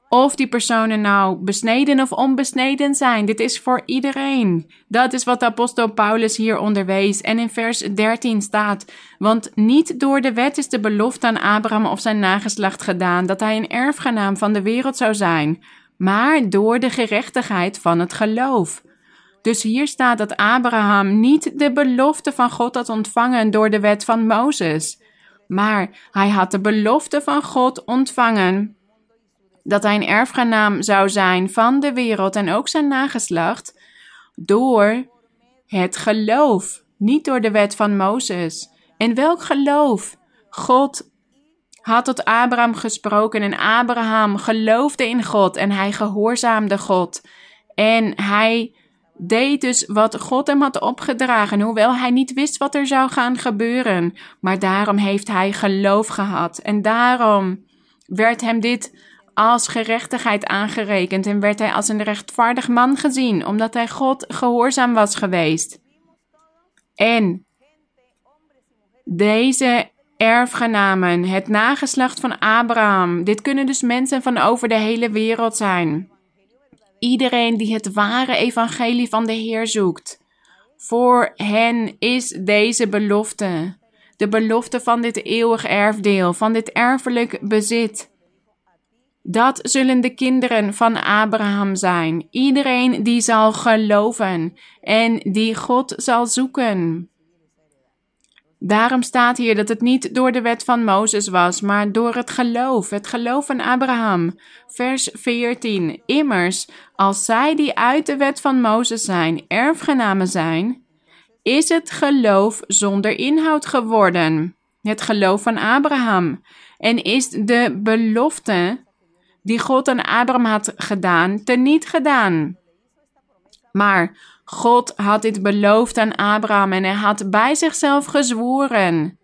Of die personen nou besneden of onbesneden zijn. Dit is voor iedereen. Dat is wat de apostel Paulus hier onderwees. En in vers 13 staat: Want niet door de wet is de belofte aan Abraham of zijn nageslacht gedaan dat hij een erfgenaam van de wereld zou zijn, maar door de gerechtigheid van het geloof. Dus hier staat dat Abraham niet de belofte van God had ontvangen door de wet van Mozes, maar hij had de belofte van God ontvangen dat hij een erfgenaam zou zijn van de wereld en ook zijn nageslacht door het geloof, niet door de wet van Mozes. En welk geloof? God had tot Abraham gesproken en Abraham geloofde in God en hij gehoorzaamde God. En hij deed dus wat God hem had opgedragen, hoewel hij niet wist wat er zou gaan gebeuren. Maar daarom heeft hij geloof gehad en daarom werd hem dit als gerechtigheid aangerekend en werd hij als een rechtvaardig man gezien, omdat hij God gehoorzaam was geweest. En deze erfgenamen, het nageslacht van Abraham, dit kunnen dus mensen van over de hele wereld zijn. Iedereen die het ware evangelie van de Heer zoekt. Voor hen is deze belofte, de belofte van dit eeuwig erfdeel, van dit erfelijk bezit. Dat zullen de kinderen van Abraham zijn. Iedereen die zal geloven en die God zal zoeken. Daarom staat hier dat het niet door de wet van Mozes was, maar door het geloof, het geloof van Abraham. Vers 14. Immers, als zij die uit de wet van Mozes zijn, erfgenamen zijn, is het geloof zonder inhoud geworden. Het geloof van Abraham. En is de belofte die God aan Abraham had gedaan, teniet gedaan. Maar God had dit beloofd aan Abraham en hij had bij zichzelf gezworen.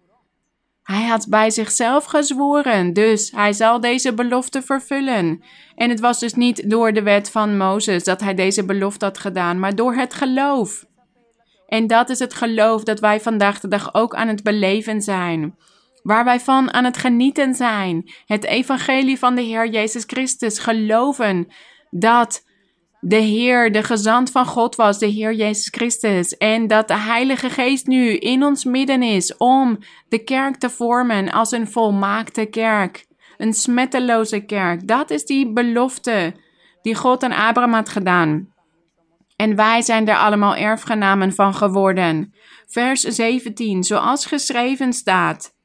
Hij had bij zichzelf gezworen, dus hij zal deze belofte vervullen. En het was dus niet door de wet van Mozes dat hij deze belofte had gedaan, maar door het geloof. En dat is het geloof dat wij vandaag de dag ook aan het beleven zijn waar wij van aan het genieten zijn. Het evangelie van de Heer Jezus Christus. Geloven dat de Heer, de gezant van God was, de Heer Jezus Christus. En dat de Heilige Geest nu in ons midden is om de kerk te vormen als een volmaakte kerk. Een smetteloze kerk. Dat is die belofte die God aan Abraham had gedaan. En wij zijn er allemaal erfgenamen van geworden. Vers 17, zoals geschreven staat.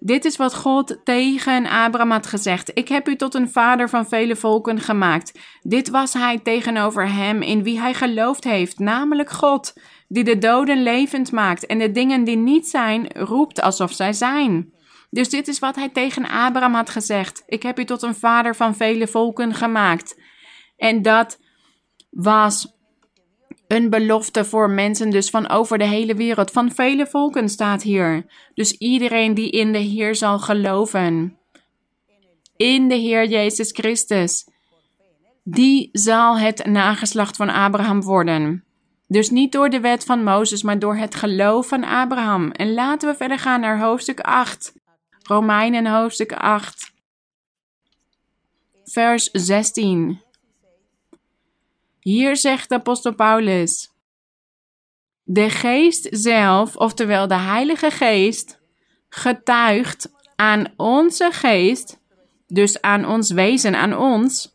Dit is wat God tegen Abraham had gezegd. Ik heb u tot een vader van vele volken gemaakt. Dit was hij tegenover hem in wie hij geloofd heeft, namelijk God, die de doden levend maakt en de dingen die niet zijn, roept alsof zij zijn. Dus dit is wat hij tegen Abraham had gezegd. Ik heb u tot een vader van vele volken gemaakt. En dat was een belofte voor mensen dus van over de hele wereld, van vele volken staat hier. Dus iedereen die in de Heer zal geloven, in de Heer Jezus Christus, die zal het nageslacht van Abraham worden. Dus niet door de wet van Mozes, maar door het geloof van Abraham. En laten we verder gaan naar hoofdstuk 8. Romeinen hoofdstuk 8. Vers 16. Hier zegt de apostel Paulus: De geest zelf, oftewel de Heilige Geest, getuigt aan onze geest, dus aan ons wezen, aan ons.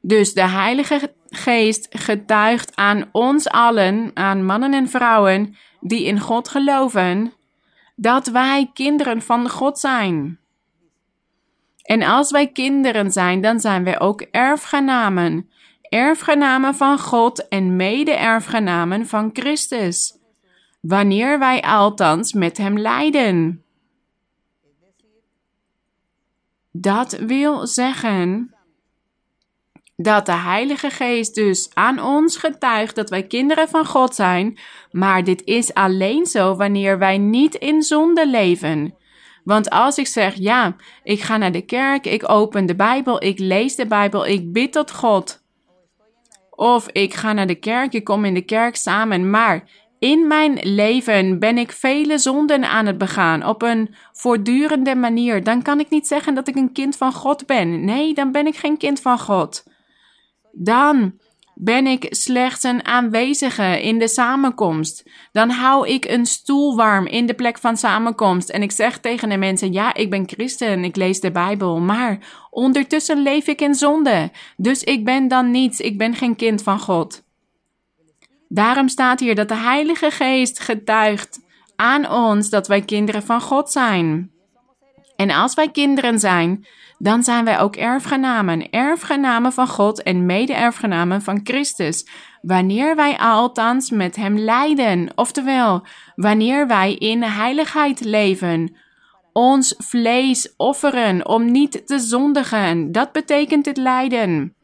Dus de Heilige Geest getuigt aan ons allen, aan mannen en vrouwen die in God geloven, dat wij kinderen van God zijn. En als wij kinderen zijn, dan zijn wij ook erfgenamen. Erfgenamen van God en mede-erfgenamen van Christus. Wanneer wij althans met Hem lijden. Dat wil zeggen dat de Heilige Geest dus aan ons getuigt dat wij kinderen van God zijn, maar dit is alleen zo wanneer wij niet in zonde leven. Want als ik zeg, ja, ik ga naar de kerk, ik open de Bijbel, ik lees de Bijbel, ik bid tot God. Of ik ga naar de kerk, ik kom in de kerk samen, maar In mijn leven ben ik vele zonden aan het begaan op een voortdurende manier. Dan kan ik niet zeggen dat ik een kind van God ben. Nee, dan ben ik geen kind van God. Dan ben ik slechts een aanwezige in de samenkomst. Dan hou ik een stoel warm in de plek van samenkomst. En ik zeg tegen de mensen: Ja, ik ben christen, ik lees de Bijbel. Maar ondertussen leef ik in zonde. Dus ik ben dan niets, ik ben geen kind van God. Daarom staat hier dat de Heilige Geest getuigt aan ons dat wij kinderen van God zijn. En als wij kinderen zijn, dan zijn wij ook erfgenamen, erfgenamen van God en mede-erfgenamen van Christus, wanneer wij althans met Hem lijden, oftewel, wanneer wij in heiligheid leven, ons vlees offeren om niet te zondigen, dat betekent het lijden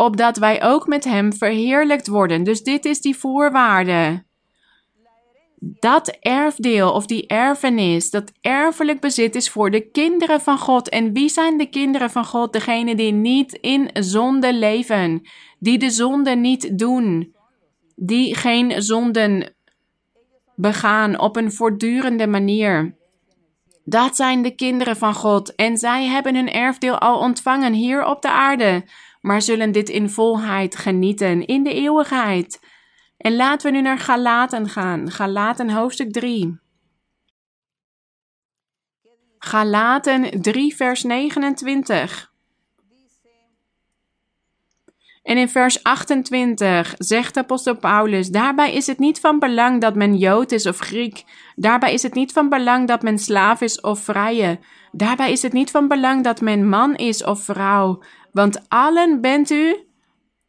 opdat wij ook met Hem verheerlijkt worden. Dus dit is die voorwaarde. Dat erfdeel of die erfenis, dat erfelijk bezit is voor de kinderen van God. En wie zijn de kinderen van God? Degene die niet in zonde leven, die de zonde niet doen, die geen zonden begaan op een voortdurende manier. Dat zijn de kinderen van God en zij hebben hun erfdeel al ontvangen hier op de aarde maar zullen dit in volheid genieten in de eeuwigheid. En laten we nu naar Galaten gaan. Galaten hoofdstuk 3. Galaten 3 vers 29. En in vers 28 zegt apostel Paulus: Daarbij is het niet van belang dat men Jood is of Griek. Daarbij is het niet van belang dat men slaaf is of vrije. Daarbij is het niet van belang dat men man is of vrouw. Want allen bent u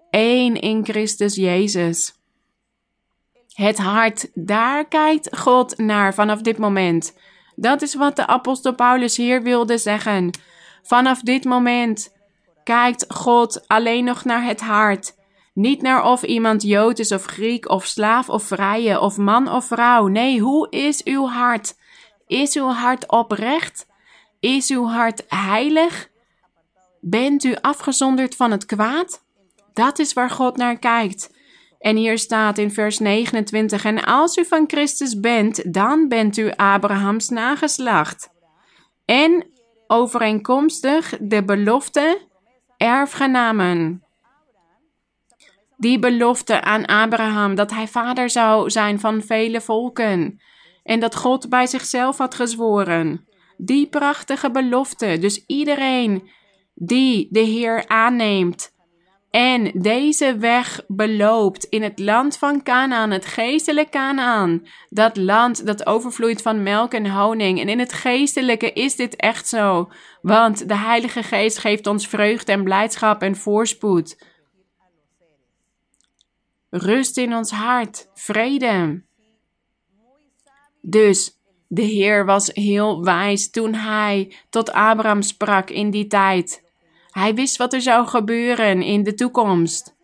één in Christus Jezus. Het hart, daar kijkt God naar vanaf dit moment. Dat is wat de apostel Paulus hier wilde zeggen. Vanaf dit moment kijkt God alleen nog naar het hart. Niet naar of iemand Jood is of Griek of slaaf of vrije of man of vrouw. Nee, hoe is uw hart? Is uw hart oprecht? Is uw hart heilig? Bent u afgezonderd van het kwaad? Dat is waar God naar kijkt. En hier staat in vers 29: En als u van Christus bent, dan bent u Abrahams nageslacht. En overeenkomstig de belofte erfgenamen. Die belofte aan Abraham dat hij vader zou zijn van vele volken. En dat God bij zichzelf had gezworen. Die prachtige belofte. Dus iedereen die de Heer aanneemt en deze weg beloopt in het land van Canaan, het geestelijke Canaan, dat land dat overvloeit van melk en honing. En in het geestelijke is dit echt zo, want de Heilige Geest geeft ons vreugde en blijdschap en voorspoed. Rust in ons hart, vrede. Dus de Heer was heel wijs toen hij tot Abraham sprak in die tijd. Hij wist wat er zou gebeuren in de toekomst.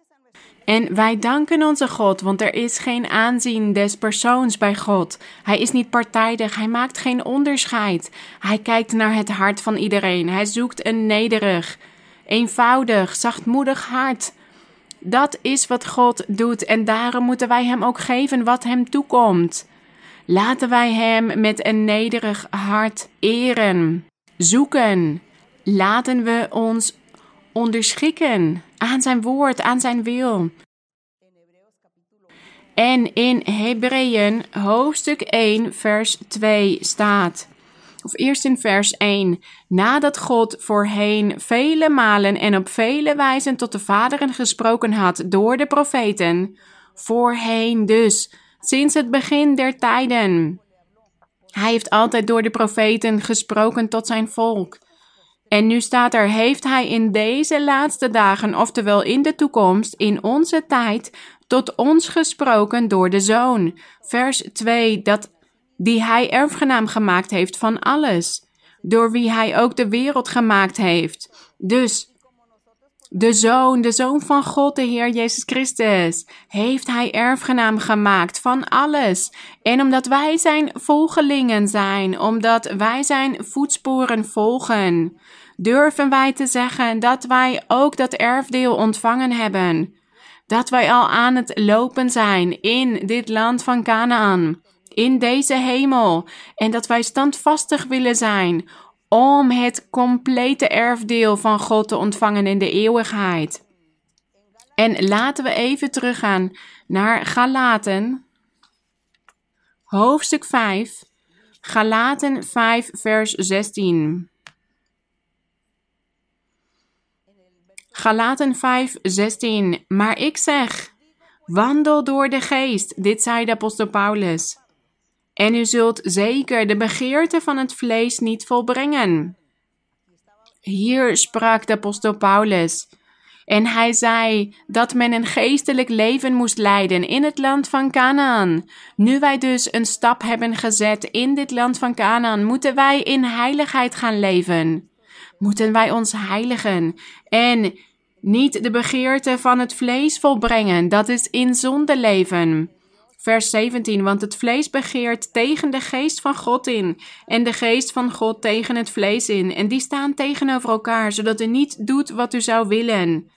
En wij danken onze God, want er is geen aanzien des persoons bij God. Hij is niet partijdig, hij maakt geen onderscheid. Hij kijkt naar het hart van iedereen. Hij zoekt een nederig, eenvoudig, zachtmoedig hart. Dat is wat God doet en daarom moeten wij Hem ook geven wat Hem toekomt. Laten wij Hem met een nederig hart eren, zoeken. Laten we ons onderschikken aan zijn woord, aan zijn wil. En in Hebreeën hoofdstuk 1, vers 2 staat. Of eerst in vers 1. Nadat God voorheen vele malen en op vele wijzen tot de vaderen gesproken had door de profeten. Voorheen dus, sinds het begin der tijden. Hij heeft altijd door de profeten gesproken tot zijn volk. En nu staat er, heeft hij in deze laatste dagen, oftewel in de toekomst, in onze tijd, tot ons gesproken door de Zoon. Vers 2, dat die hij erfgenaam gemaakt heeft van alles, door wie hij ook de wereld gemaakt heeft. Dus de Zoon, de Zoon van God, de Heer Jezus Christus, heeft Hij erfgenaam gemaakt van alles. En omdat wij Zijn volgelingen zijn, omdat wij Zijn voetsporen volgen, durven wij te zeggen dat wij ook dat erfdeel ontvangen hebben. dat wij al aan het lopen zijn in dit land van Canaan, in deze hemel, en dat wij standvastig willen zijn om het complete erfdeel van God te ontvangen in de eeuwigheid. En laten we even teruggaan naar Galaten, hoofdstuk 5, Galaten 5, vers 16. Galaten 5, 16. Maar ik zeg, wandel door de geest. Dit zei de apostel Paulus. En u zult zeker de begeerte van het vlees niet volbrengen. Hier sprak de apostel Paulus. En hij zei dat men een geestelijk leven moest leiden in het land van Canaan. Nu wij dus een stap hebben gezet in dit land van Canaan, moeten wij in heiligheid gaan leven. Moeten wij ons heiligen en niet de begeerte van het vlees volbrengen, dat is in zonde leven. Vers 17, want het vlees begeert tegen de geest van God in en de geest van God tegen het vlees in. En die staan tegenover elkaar, zodat u niet doet wat u zou willen.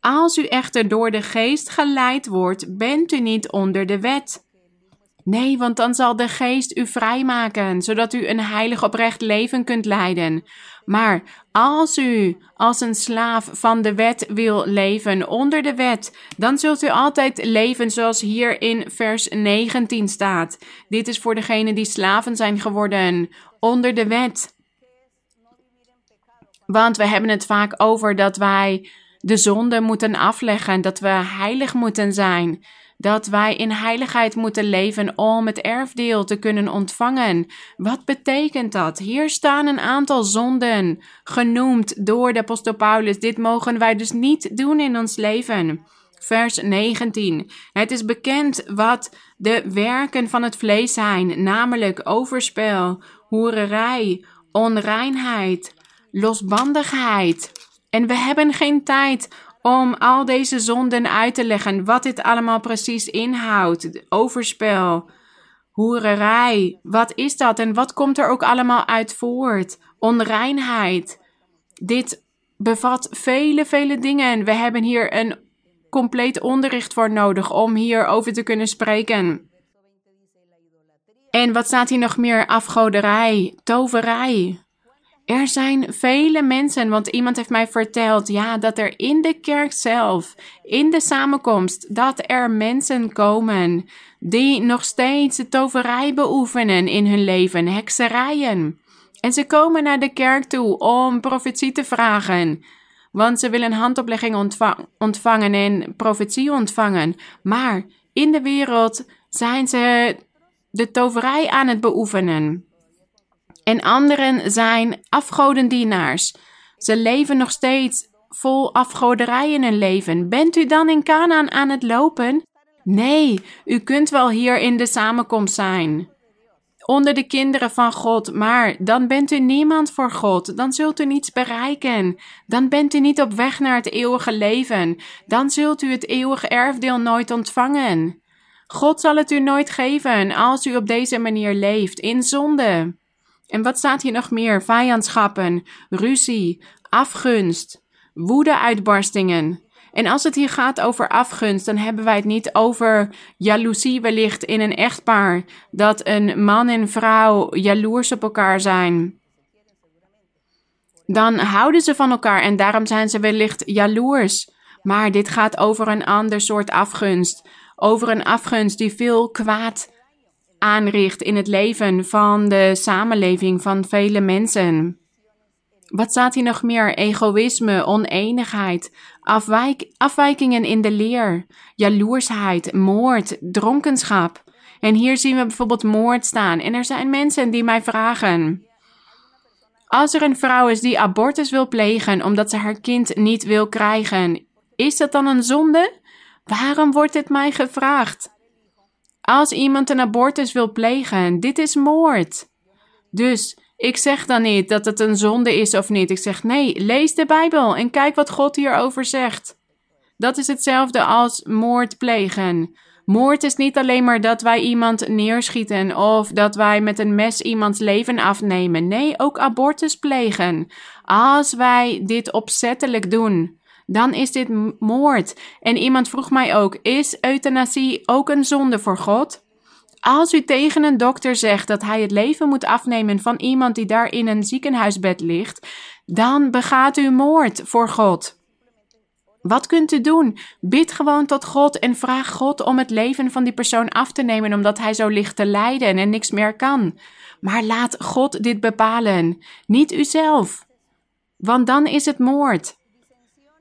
Als u echter door de geest geleid wordt, bent u niet onder de wet. Nee, want dan zal de geest u vrijmaken, zodat u een heilig oprecht leven kunt leiden. Maar als u als een slaaf van de wet wil leven, onder de wet, dan zult u altijd leven zoals hier in vers 19 staat. Dit is voor degenen die slaven zijn geworden, onder de wet. Want we hebben het vaak over dat wij de zonde moeten afleggen, dat we heilig moeten zijn dat wij in heiligheid moeten leven om het erfdeel te kunnen ontvangen. Wat betekent dat? Hier staan een aantal zonden genoemd door de apostel Paulus. Dit mogen wij dus niet doen in ons leven. Vers 19. Het is bekend wat de werken van het vlees zijn, namelijk overspel, hoererij, onreinheid, losbandigheid. En we hebben geen tijd om al deze zonden uit te leggen, wat dit allemaal precies inhoudt. Overspel, hoererij, wat is dat en wat komt er ook allemaal uit voort? Onreinheid. Dit bevat vele, vele dingen. We hebben hier een compleet onderricht voor nodig om hierover te kunnen spreken. En wat staat hier nog meer? Afgoderij, toverij. Er zijn vele mensen, want iemand heeft mij verteld, ja, dat er in de kerk zelf, in de samenkomst, dat er mensen komen die nog steeds de toverij beoefenen in hun leven, hekserijen. En ze komen naar de kerk toe om profetie te vragen, want ze willen handoplegging ontvangen en profetie ontvangen. Maar in de wereld zijn ze de toverij aan het beoefenen. En anderen zijn afgodendienaars. Ze leven nog steeds vol afgoderij in hun leven. Bent u dan in Canaan aan het lopen? Nee, u kunt wel hier in de samenkomst zijn. Onder de kinderen van God, maar dan bent u niemand voor God. Dan zult u niets bereiken. Dan bent u niet op weg naar het eeuwige leven. Dan zult u het eeuwige erfdeel nooit ontvangen. God zal het u nooit geven als u op deze manier leeft, in zonde. En wat staat hier nog meer? Vijandschappen, ruzie, afgunst, woede-uitbarstingen. En als het hier gaat over afgunst, dan hebben wij het niet over jaloezie wellicht in een echtpaar. Dat een man en vrouw jaloers op elkaar zijn. Dan houden ze van elkaar en daarom zijn ze wellicht jaloers. Maar dit gaat over een ander soort afgunst. Over een afgunst die veel kwaad aanricht in het leven van de samenleving van vele mensen. Wat staat hier nog meer? Egoïsme, oneenigheid, afwijk, afwijkingen in de leer, jaloersheid, moord, dronkenschap. En hier zien we bijvoorbeeld moord staan. En er zijn mensen die mij vragen. Als er een vrouw is die abortus wil plegen omdat ze haar kind niet wil krijgen, is dat dan een zonde? Waarom wordt dit mij gevraagd? Als iemand een abortus wil plegen, dit is moord. Dus ik zeg dan niet dat het een zonde is of niet. Ik zeg nee, lees de Bijbel en kijk wat God hierover zegt. Dat is hetzelfde als moord plegen. Moord is niet alleen maar dat wij iemand neerschieten of dat wij met een mes iemands leven afnemen. Nee, ook abortus plegen. Als wij dit opzettelijk doen, dan is dit moord. En iemand vroeg mij ook: is euthanasie ook een zonde voor God? Als u tegen een dokter zegt dat hij het leven moet afnemen van iemand die daar in een ziekenhuisbed ligt, dan begaat u moord voor God. Wat kunt u doen? Bid gewoon tot God en vraag God om het leven van die persoon af te nemen omdat hij zo ligt te lijden en niks meer kan. Maar laat God dit bepalen, niet uzelf. Want dan is het moord.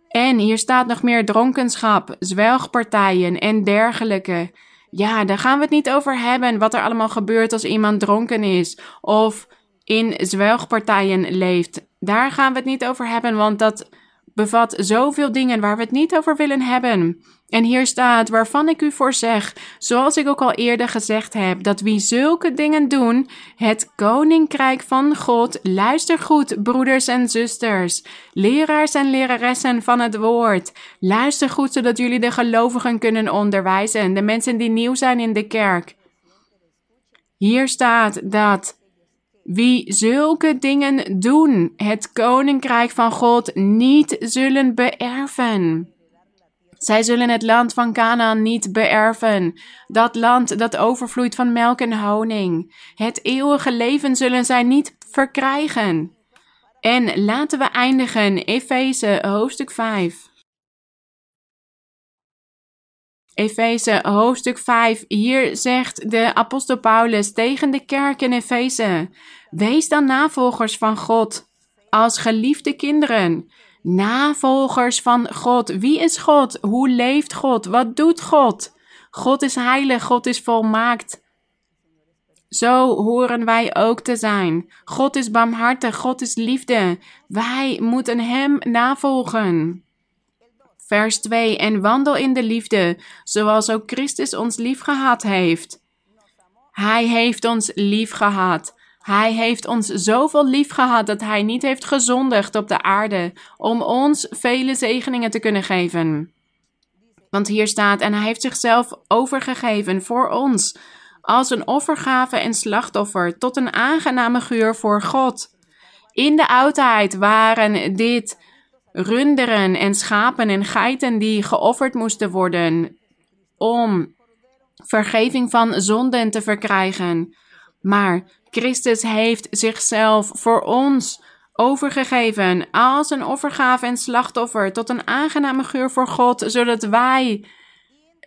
En hier staat nog meer dronkenschap, zwelgpartijen en dergelijke. Ja, daar gaan we het niet over hebben wat er allemaal gebeurt als iemand dronken is of in zwelgpartijen leeft. Daar gaan we het niet over hebben, want dat bevat zoveel dingen waar we het niet over willen hebben. En hier staat, waarvan ik u voor zeg, zoals ik ook al eerder gezegd heb, dat wie zulke dingen doen, het koninkrijk van God, luister goed, broeders en zusters, leraars en leraressen van het woord, luister goed, zodat jullie de gelovigen kunnen onderwijzen, de mensen die nieuw zijn in de kerk. Hier staat dat wie zulke dingen doen, het koninkrijk van God niet zullen beërven. Zij zullen het land van Canaan niet beërven, dat land dat overvloeit van melk en honing. Het eeuwige leven zullen zij niet verkrijgen. En laten we eindigen, Efeze hoofdstuk 5. Efeze hoofdstuk 5. Hier zegt de apostel Paulus tegen de kerk in Efeze: Wees dan navolgers van God als geliefde kinderen. Navolgers van God. Wie is God? Hoe leeft God? Wat doet God? God is heilig, God is volmaakt. Zo horen wij ook te zijn. God is barmhartig, God is liefde. Wij moeten Hem navolgen. Vers 2. En wandel in de liefde, zoals ook Christus ons lief gehad heeft. Hij heeft ons lief gehad. Hij heeft ons zoveel lief gehad dat hij niet heeft gezondigd op de aarde om ons vele zegeningen te kunnen geven. Want hier staat, en hij heeft zichzelf overgegeven voor ons, als een offergave en slachtoffer, tot een aangename geur voor God. In de oudheid waren dit runderen en schapen en geiten die geofferd moesten worden om vergeving van zonden te verkrijgen. Maar Christus heeft zichzelf voor ons overgegeven als een offergave en slachtoffer tot een aangename geur voor God, zodat wij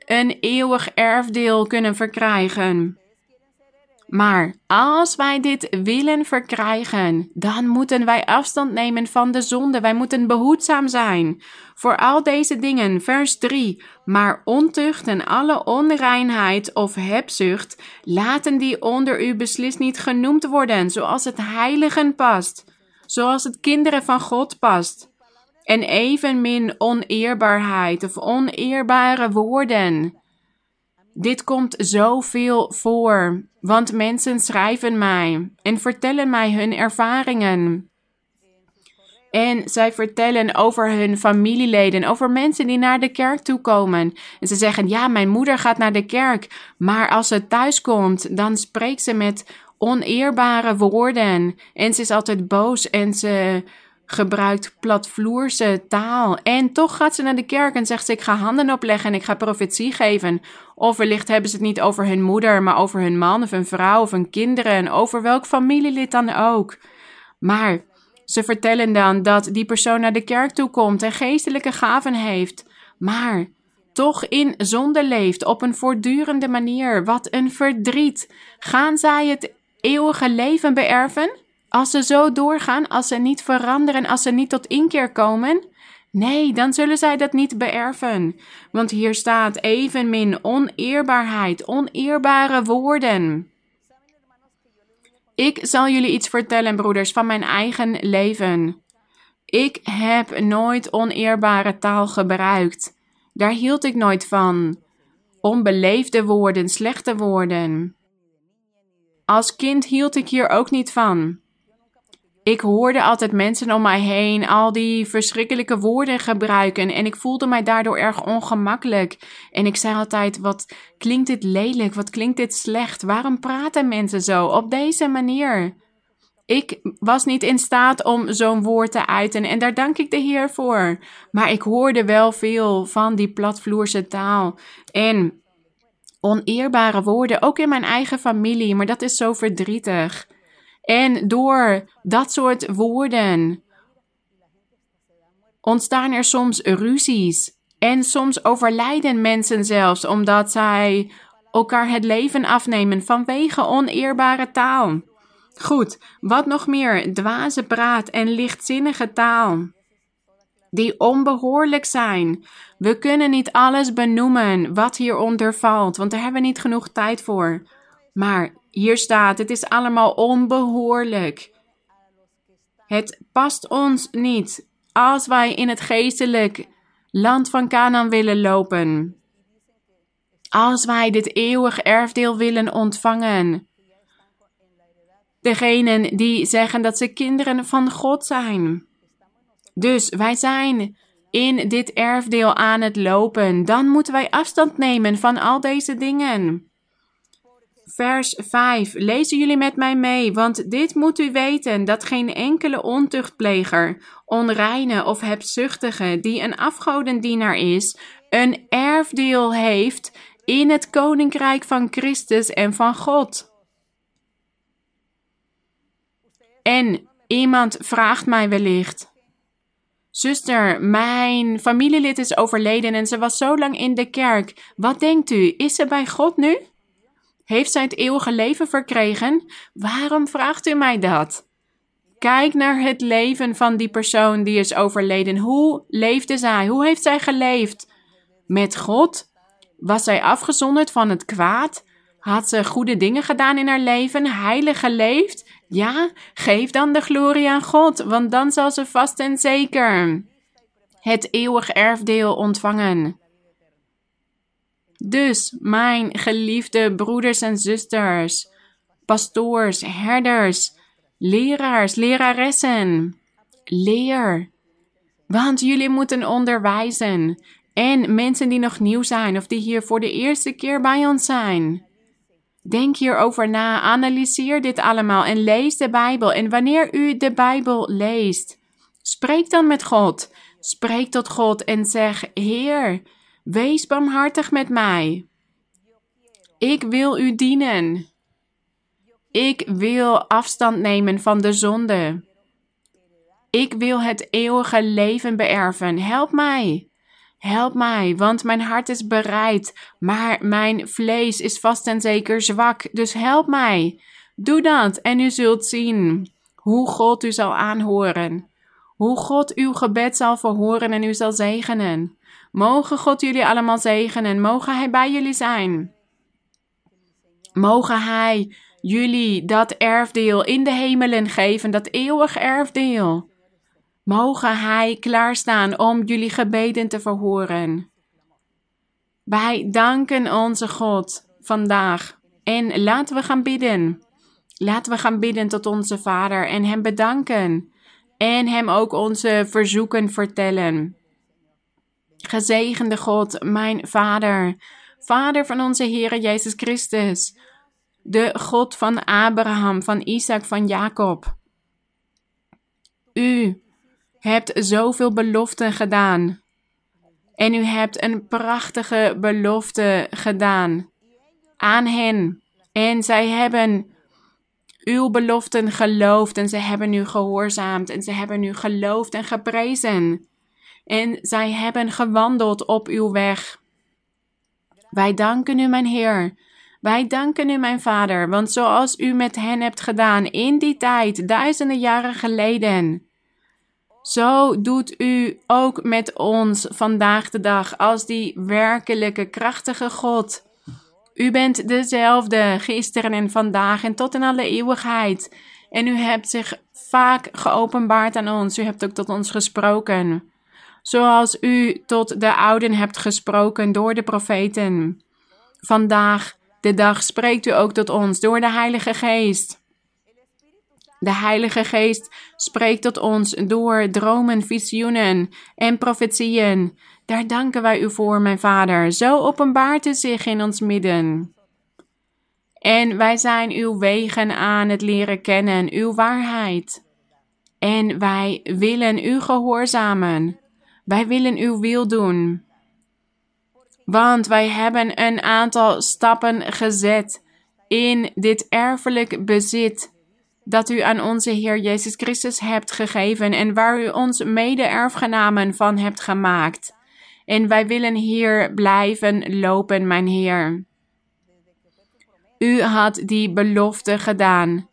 een eeuwig erfdeel kunnen verkrijgen. Maar als wij dit willen verkrijgen, dan moeten wij afstand nemen van de zonde. Wij moeten behoedzaam zijn voor al deze dingen. Vers 3. Maar ontucht en alle onreinheid of hebzucht, laten die onder u beslist niet genoemd worden, zoals het heiligen past, zoals het kinderen van God past. En evenmin oneerbaarheid of oneerbare woorden dit komt zoveel voor, want mensen schrijven mij en vertellen mij hun ervaringen. En zij vertellen over hun familieleden, over mensen die naar de kerk toe komen. En ze zeggen: Ja, mijn moeder gaat naar de kerk, maar als ze thuis komt, dan spreekt ze met oneerbare woorden. En ze is altijd boos en ze gebruikt platvloerse taal. En toch gaat ze naar de kerk en zegt ze: Ik ga handen opleggen en ik ga profetie geven. Of wellicht hebben ze het niet over hun moeder, maar over hun man of hun vrouw of hun kinderen en over welk familielid dan ook. Maar ze vertellen dan dat die persoon naar de kerk toe komt en geestelijke gaven heeft, maar toch in zonde leeft op een voortdurende manier. Wat een verdriet. Gaan zij het eeuwige leven beërven? Als ze zo doorgaan, als ze niet veranderen, als ze niet tot inkeer komen, nee, dan zullen zij dat niet beërven. Want hier staat evenmin oneerbaarheid, oneerbare woorden. Ik zal jullie iets vertellen, broeders, van mijn eigen leven. Ik heb nooit oneerbare taal gebruikt. Daar hield ik nooit van. Onbeleefde woorden, slechte woorden. Als kind hield ik hier ook niet van. Ik hoorde altijd mensen om mij heen al die verschrikkelijke woorden gebruiken en ik voelde mij daardoor erg ongemakkelijk. En ik zei altijd: Wat klinkt dit lelijk? Wat klinkt dit slecht? Waarom praten mensen zo op deze manier? Ik was niet in staat om zo'n woord te uiten en daar dank ik de Heer voor. Maar ik hoorde wel veel van die platvloerse taal en oneerbare woorden, ook in mijn eigen familie, maar dat is zo verdrietig. En door dat soort woorden ontstaan er soms ruzies. En soms overlijden mensen zelfs omdat zij elkaar het leven afnemen vanwege oneerbare taal. Goed, wat nog meer? Dwaze praat en lichtzinnige taal. Die onbehoorlijk zijn. We kunnen niet alles benoemen wat hieronder valt, want daar hebben we niet genoeg tijd voor. Maar hier staat: het is allemaal onbehoorlijk. Het past ons niet als wij in het geestelijk land van Canaan willen lopen. Als wij dit eeuwig erfdeel willen ontvangen. Degenen die zeggen dat ze kinderen van God zijn. Dus wij zijn in dit erfdeel aan het lopen. Dan moeten wij afstand nemen van al deze dingen. Vers 5. Lezen jullie met mij mee, want dit moet u weten: dat geen enkele ontuchtpleger, onreine of hebzuchtige die een afgodendienaar is, een erfdeel heeft in het koninkrijk van Christus en van God. En iemand vraagt mij wellicht: Zuster, mijn familielid is overleden en ze was zo lang in de kerk. Wat denkt u? Is ze bij God nu? Heeft zij het eeuwige leven verkregen? Waarom vraagt u mij dat? Kijk naar het leven van die persoon die is overleden. Hoe leefde zij? Hoe heeft zij geleefd? Met God? Was zij afgezonderd van het kwaad? Had ze goede dingen gedaan in haar leven, heilig geleefd? Ja, geef dan de glorie aan God, want dan zal ze vast en zeker het eeuwig erfdeel ontvangen. Dus, mijn geliefde broeders en zusters, pastoors, herders, leraars, leraressen, leer. Want jullie moeten onderwijzen. En mensen die nog nieuw zijn of die hier voor de eerste keer bij ons zijn. Denk hierover na, analyseer dit allemaal en lees de Bijbel. En wanneer u de Bijbel leest, spreek dan met God. Spreek tot God en zeg: Heer, wees barmhartig met mij. Ik wil u dienen. Ik wil afstand nemen van de zonde. Ik wil het eeuwige leven beërven. Help mij. Help mij, want mijn hart is bereid, maar mijn vlees is vast en zeker zwak. Dus help mij. Doe dat en u zult zien hoe God u zal aanhoren. Hoe God uw gebed zal verhoren en u zal zegenen. Mogen God jullie allemaal zegenen. Mogen Hij bij jullie zijn. Mogen Hij jullie dat erfdeel in de hemelen geven, dat eeuwig erfdeel. Mogen Hij klaarstaan om jullie gebeden te verhoren. Wij danken onze God vandaag en laten we gaan bidden. Laten we gaan bidden tot onze Vader en Hem bedanken en Hem ook onze verzoeken vertellen. Gezegende God, mijn Vader, Vader van onze Heer Jezus Christus, de God van Abraham, van Isaac, van Jacob. U hebt zoveel beloften gedaan. En u hebt een prachtige belofte gedaan aan hen. En zij hebben uw beloften geloofd en ze hebben u gehoorzaamd en ze hebben u geloofd en geprezen. En zij hebben gewandeld op uw weg. Wij danken u, mijn Heer. Wij danken u, mijn Vader, want zoals u met hen hebt gedaan in die tijd, duizenden jaren geleden, zo doet u ook met ons vandaag de dag als die werkelijke krachtige God. U bent dezelfde gisteren en vandaag en tot in alle eeuwigheid. En u hebt zich vaak geopenbaard aan ons. U hebt ook tot ons gesproken. Zoals u tot de ouden hebt gesproken door de profeten. Vandaag de dag spreekt u ook tot ons door de Heilige Geest. De Heilige Geest spreekt tot ons door dromen, visioenen en profetieën. Daar danken wij u voor, mijn Vader. Zo openbaart u zich in ons midden. En wij zijn uw wegen aan het leren kennen, uw waarheid. En wij willen u gehoorzamen. Wij willen uw wil doen. Want wij hebben een aantal stappen gezet in dit erfelijk bezit dat u aan onze Heer Jezus Christus hebt gegeven en waar u ons mede-erfgenamen van hebt gemaakt. En wij willen hier blijven lopen, mijn Heer. U had die belofte gedaan.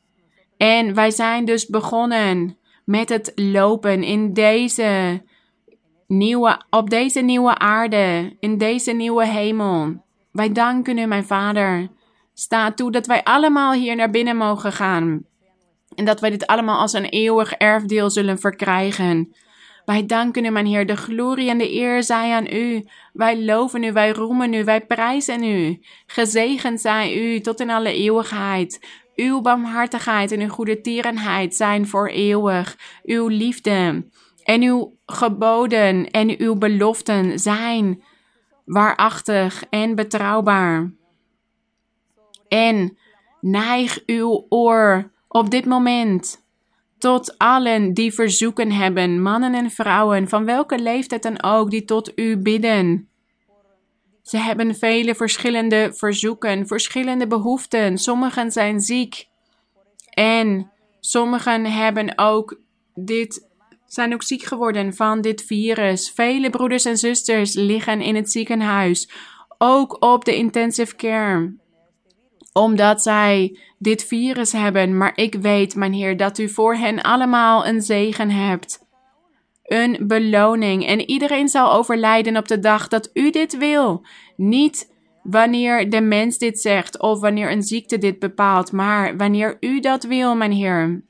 En wij zijn dus begonnen met het lopen in deze op deze nieuwe aarde, in deze nieuwe hemel. Wij danken u, mijn Vader. Sta toe dat wij allemaal hier naar binnen mogen gaan. En dat wij dit allemaal als een eeuwig erfdeel zullen verkrijgen. Wij danken u, mijn Heer. De glorie en de eer zij aan u. Wij loven u, wij roemen u, wij prijzen u. Gezegend zij u tot in alle eeuwigheid. Uw barmhartigheid en uw goede tierenheid zijn voor eeuwig. Uw liefde en uw geboden en uw beloften zijn waarachtig en betrouwbaar. En neig uw oor op dit moment tot allen die verzoeken hebben, mannen en vrouwen, van welke leeftijd dan ook, die tot u bidden. Ze hebben vele verschillende verzoeken, verschillende behoeften. Sommigen zijn ziek en sommigen hebben ook dit, zijn ook ziek geworden van dit virus. Vele broeders en zusters liggen in het ziekenhuis, ook op de intensive care omdat zij dit virus hebben. Maar ik weet, mijn Heer, dat u voor hen allemaal een zegen hebt. Een beloning. En iedereen zal overlijden op de dag dat u dit wil. Niet wanneer de mens dit zegt of wanneer een ziekte dit bepaalt, maar wanneer u dat wil, mijn Heer.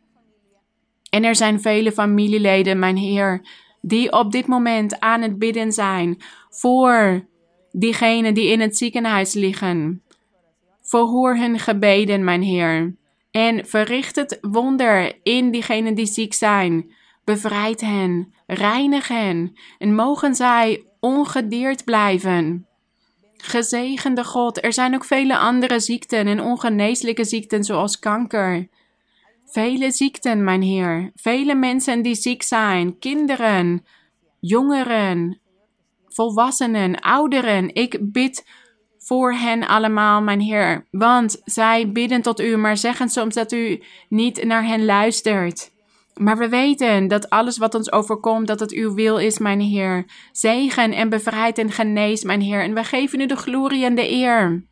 En er zijn vele familieleden, mijn Heer, die op dit moment aan het bidden zijn voor diegenen die in het ziekenhuis liggen. Verhoor hun gebeden, mijn Heer. En verricht het wonder in diegenen die ziek zijn. Bevrijd hen, reinig hen en mogen zij ongedeerd blijven. Gezegende God, er zijn ook vele andere ziekten en ongeneeslijke ziekten zoals kanker. Vele ziekten, mijn Heer. Vele mensen die ziek zijn, kinderen, jongeren, volwassenen, ouderen. Ik bid voor hen allemaal, mijn Heer. Want zij bidden tot u, maar zeggen soms dat u niet naar hen luistert. Maar we weten dat alles wat ons overkomt, dat het uw wil is, mijn Heer. Zegen en bevrijd en genees, mijn Heer. En wij geven u de glorie en de eer.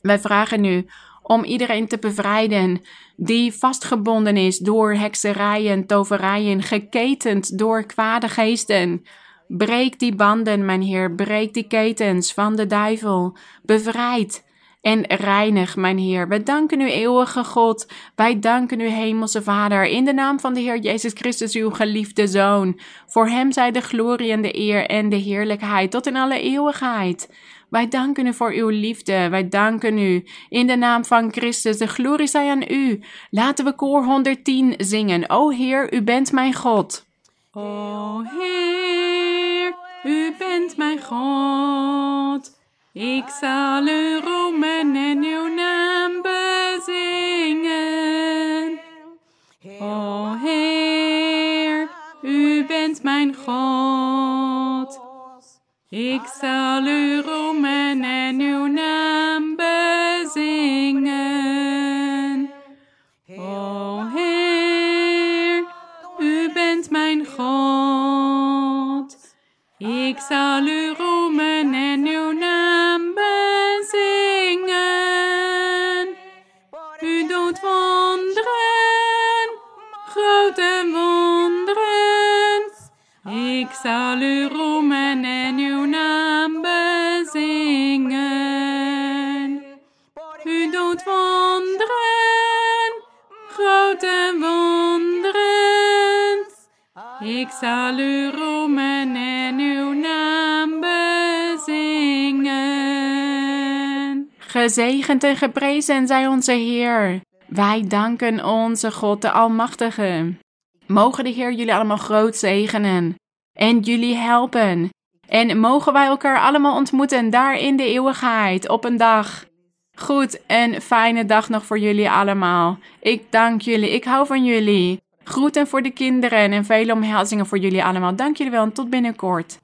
Wij vragen u om iedereen te bevrijden die vastgebonden is door hekserijen, toverijen, geketend door kwade geesten. Breek die banden, mijn Heer, breek die ketens van de duivel. Bevrijd en reinig, mijn Heer. Wij danken u, eeuwige God. Wij danken u, hemelse Vader, in de naam van de Heer Jezus Christus, uw geliefde Zoon. Voor hem zij de glorie en de eer en de heerlijkheid tot in alle eeuwigheid. Wij danken u voor uw liefde. Wij danken u in de naam van Christus. De glorie zij aan u. Laten we koor 110 zingen. O Heer, u bent mijn God. O Heer, u bent mijn God. Ik zal u roemen en uw naam bezingen. O Heer, u bent mijn God. Ik zal u roemen en uw naam bezingen. O Heer, u bent mijn God. Ik zal u roemen en uw naam bezingen. U doet wonderen, grote wonderen. Ik zal u roemen Ik zal u roemen en uw naam bezingen. Gezegend en geprezen zij onze Heer. Wij danken onze God, de Almachtige. Mogen de Heer jullie allemaal groot zegenen en jullie helpen. En mogen wij elkaar allemaal ontmoeten daar in de eeuwigheid op een dag Goed, en fijne dag nog voor jullie allemaal. Ik dank jullie. Ik hou van jullie. Groeten voor de kinderen en vele omhelzingen voor jullie allemaal. Dank jullie wel en tot binnenkort.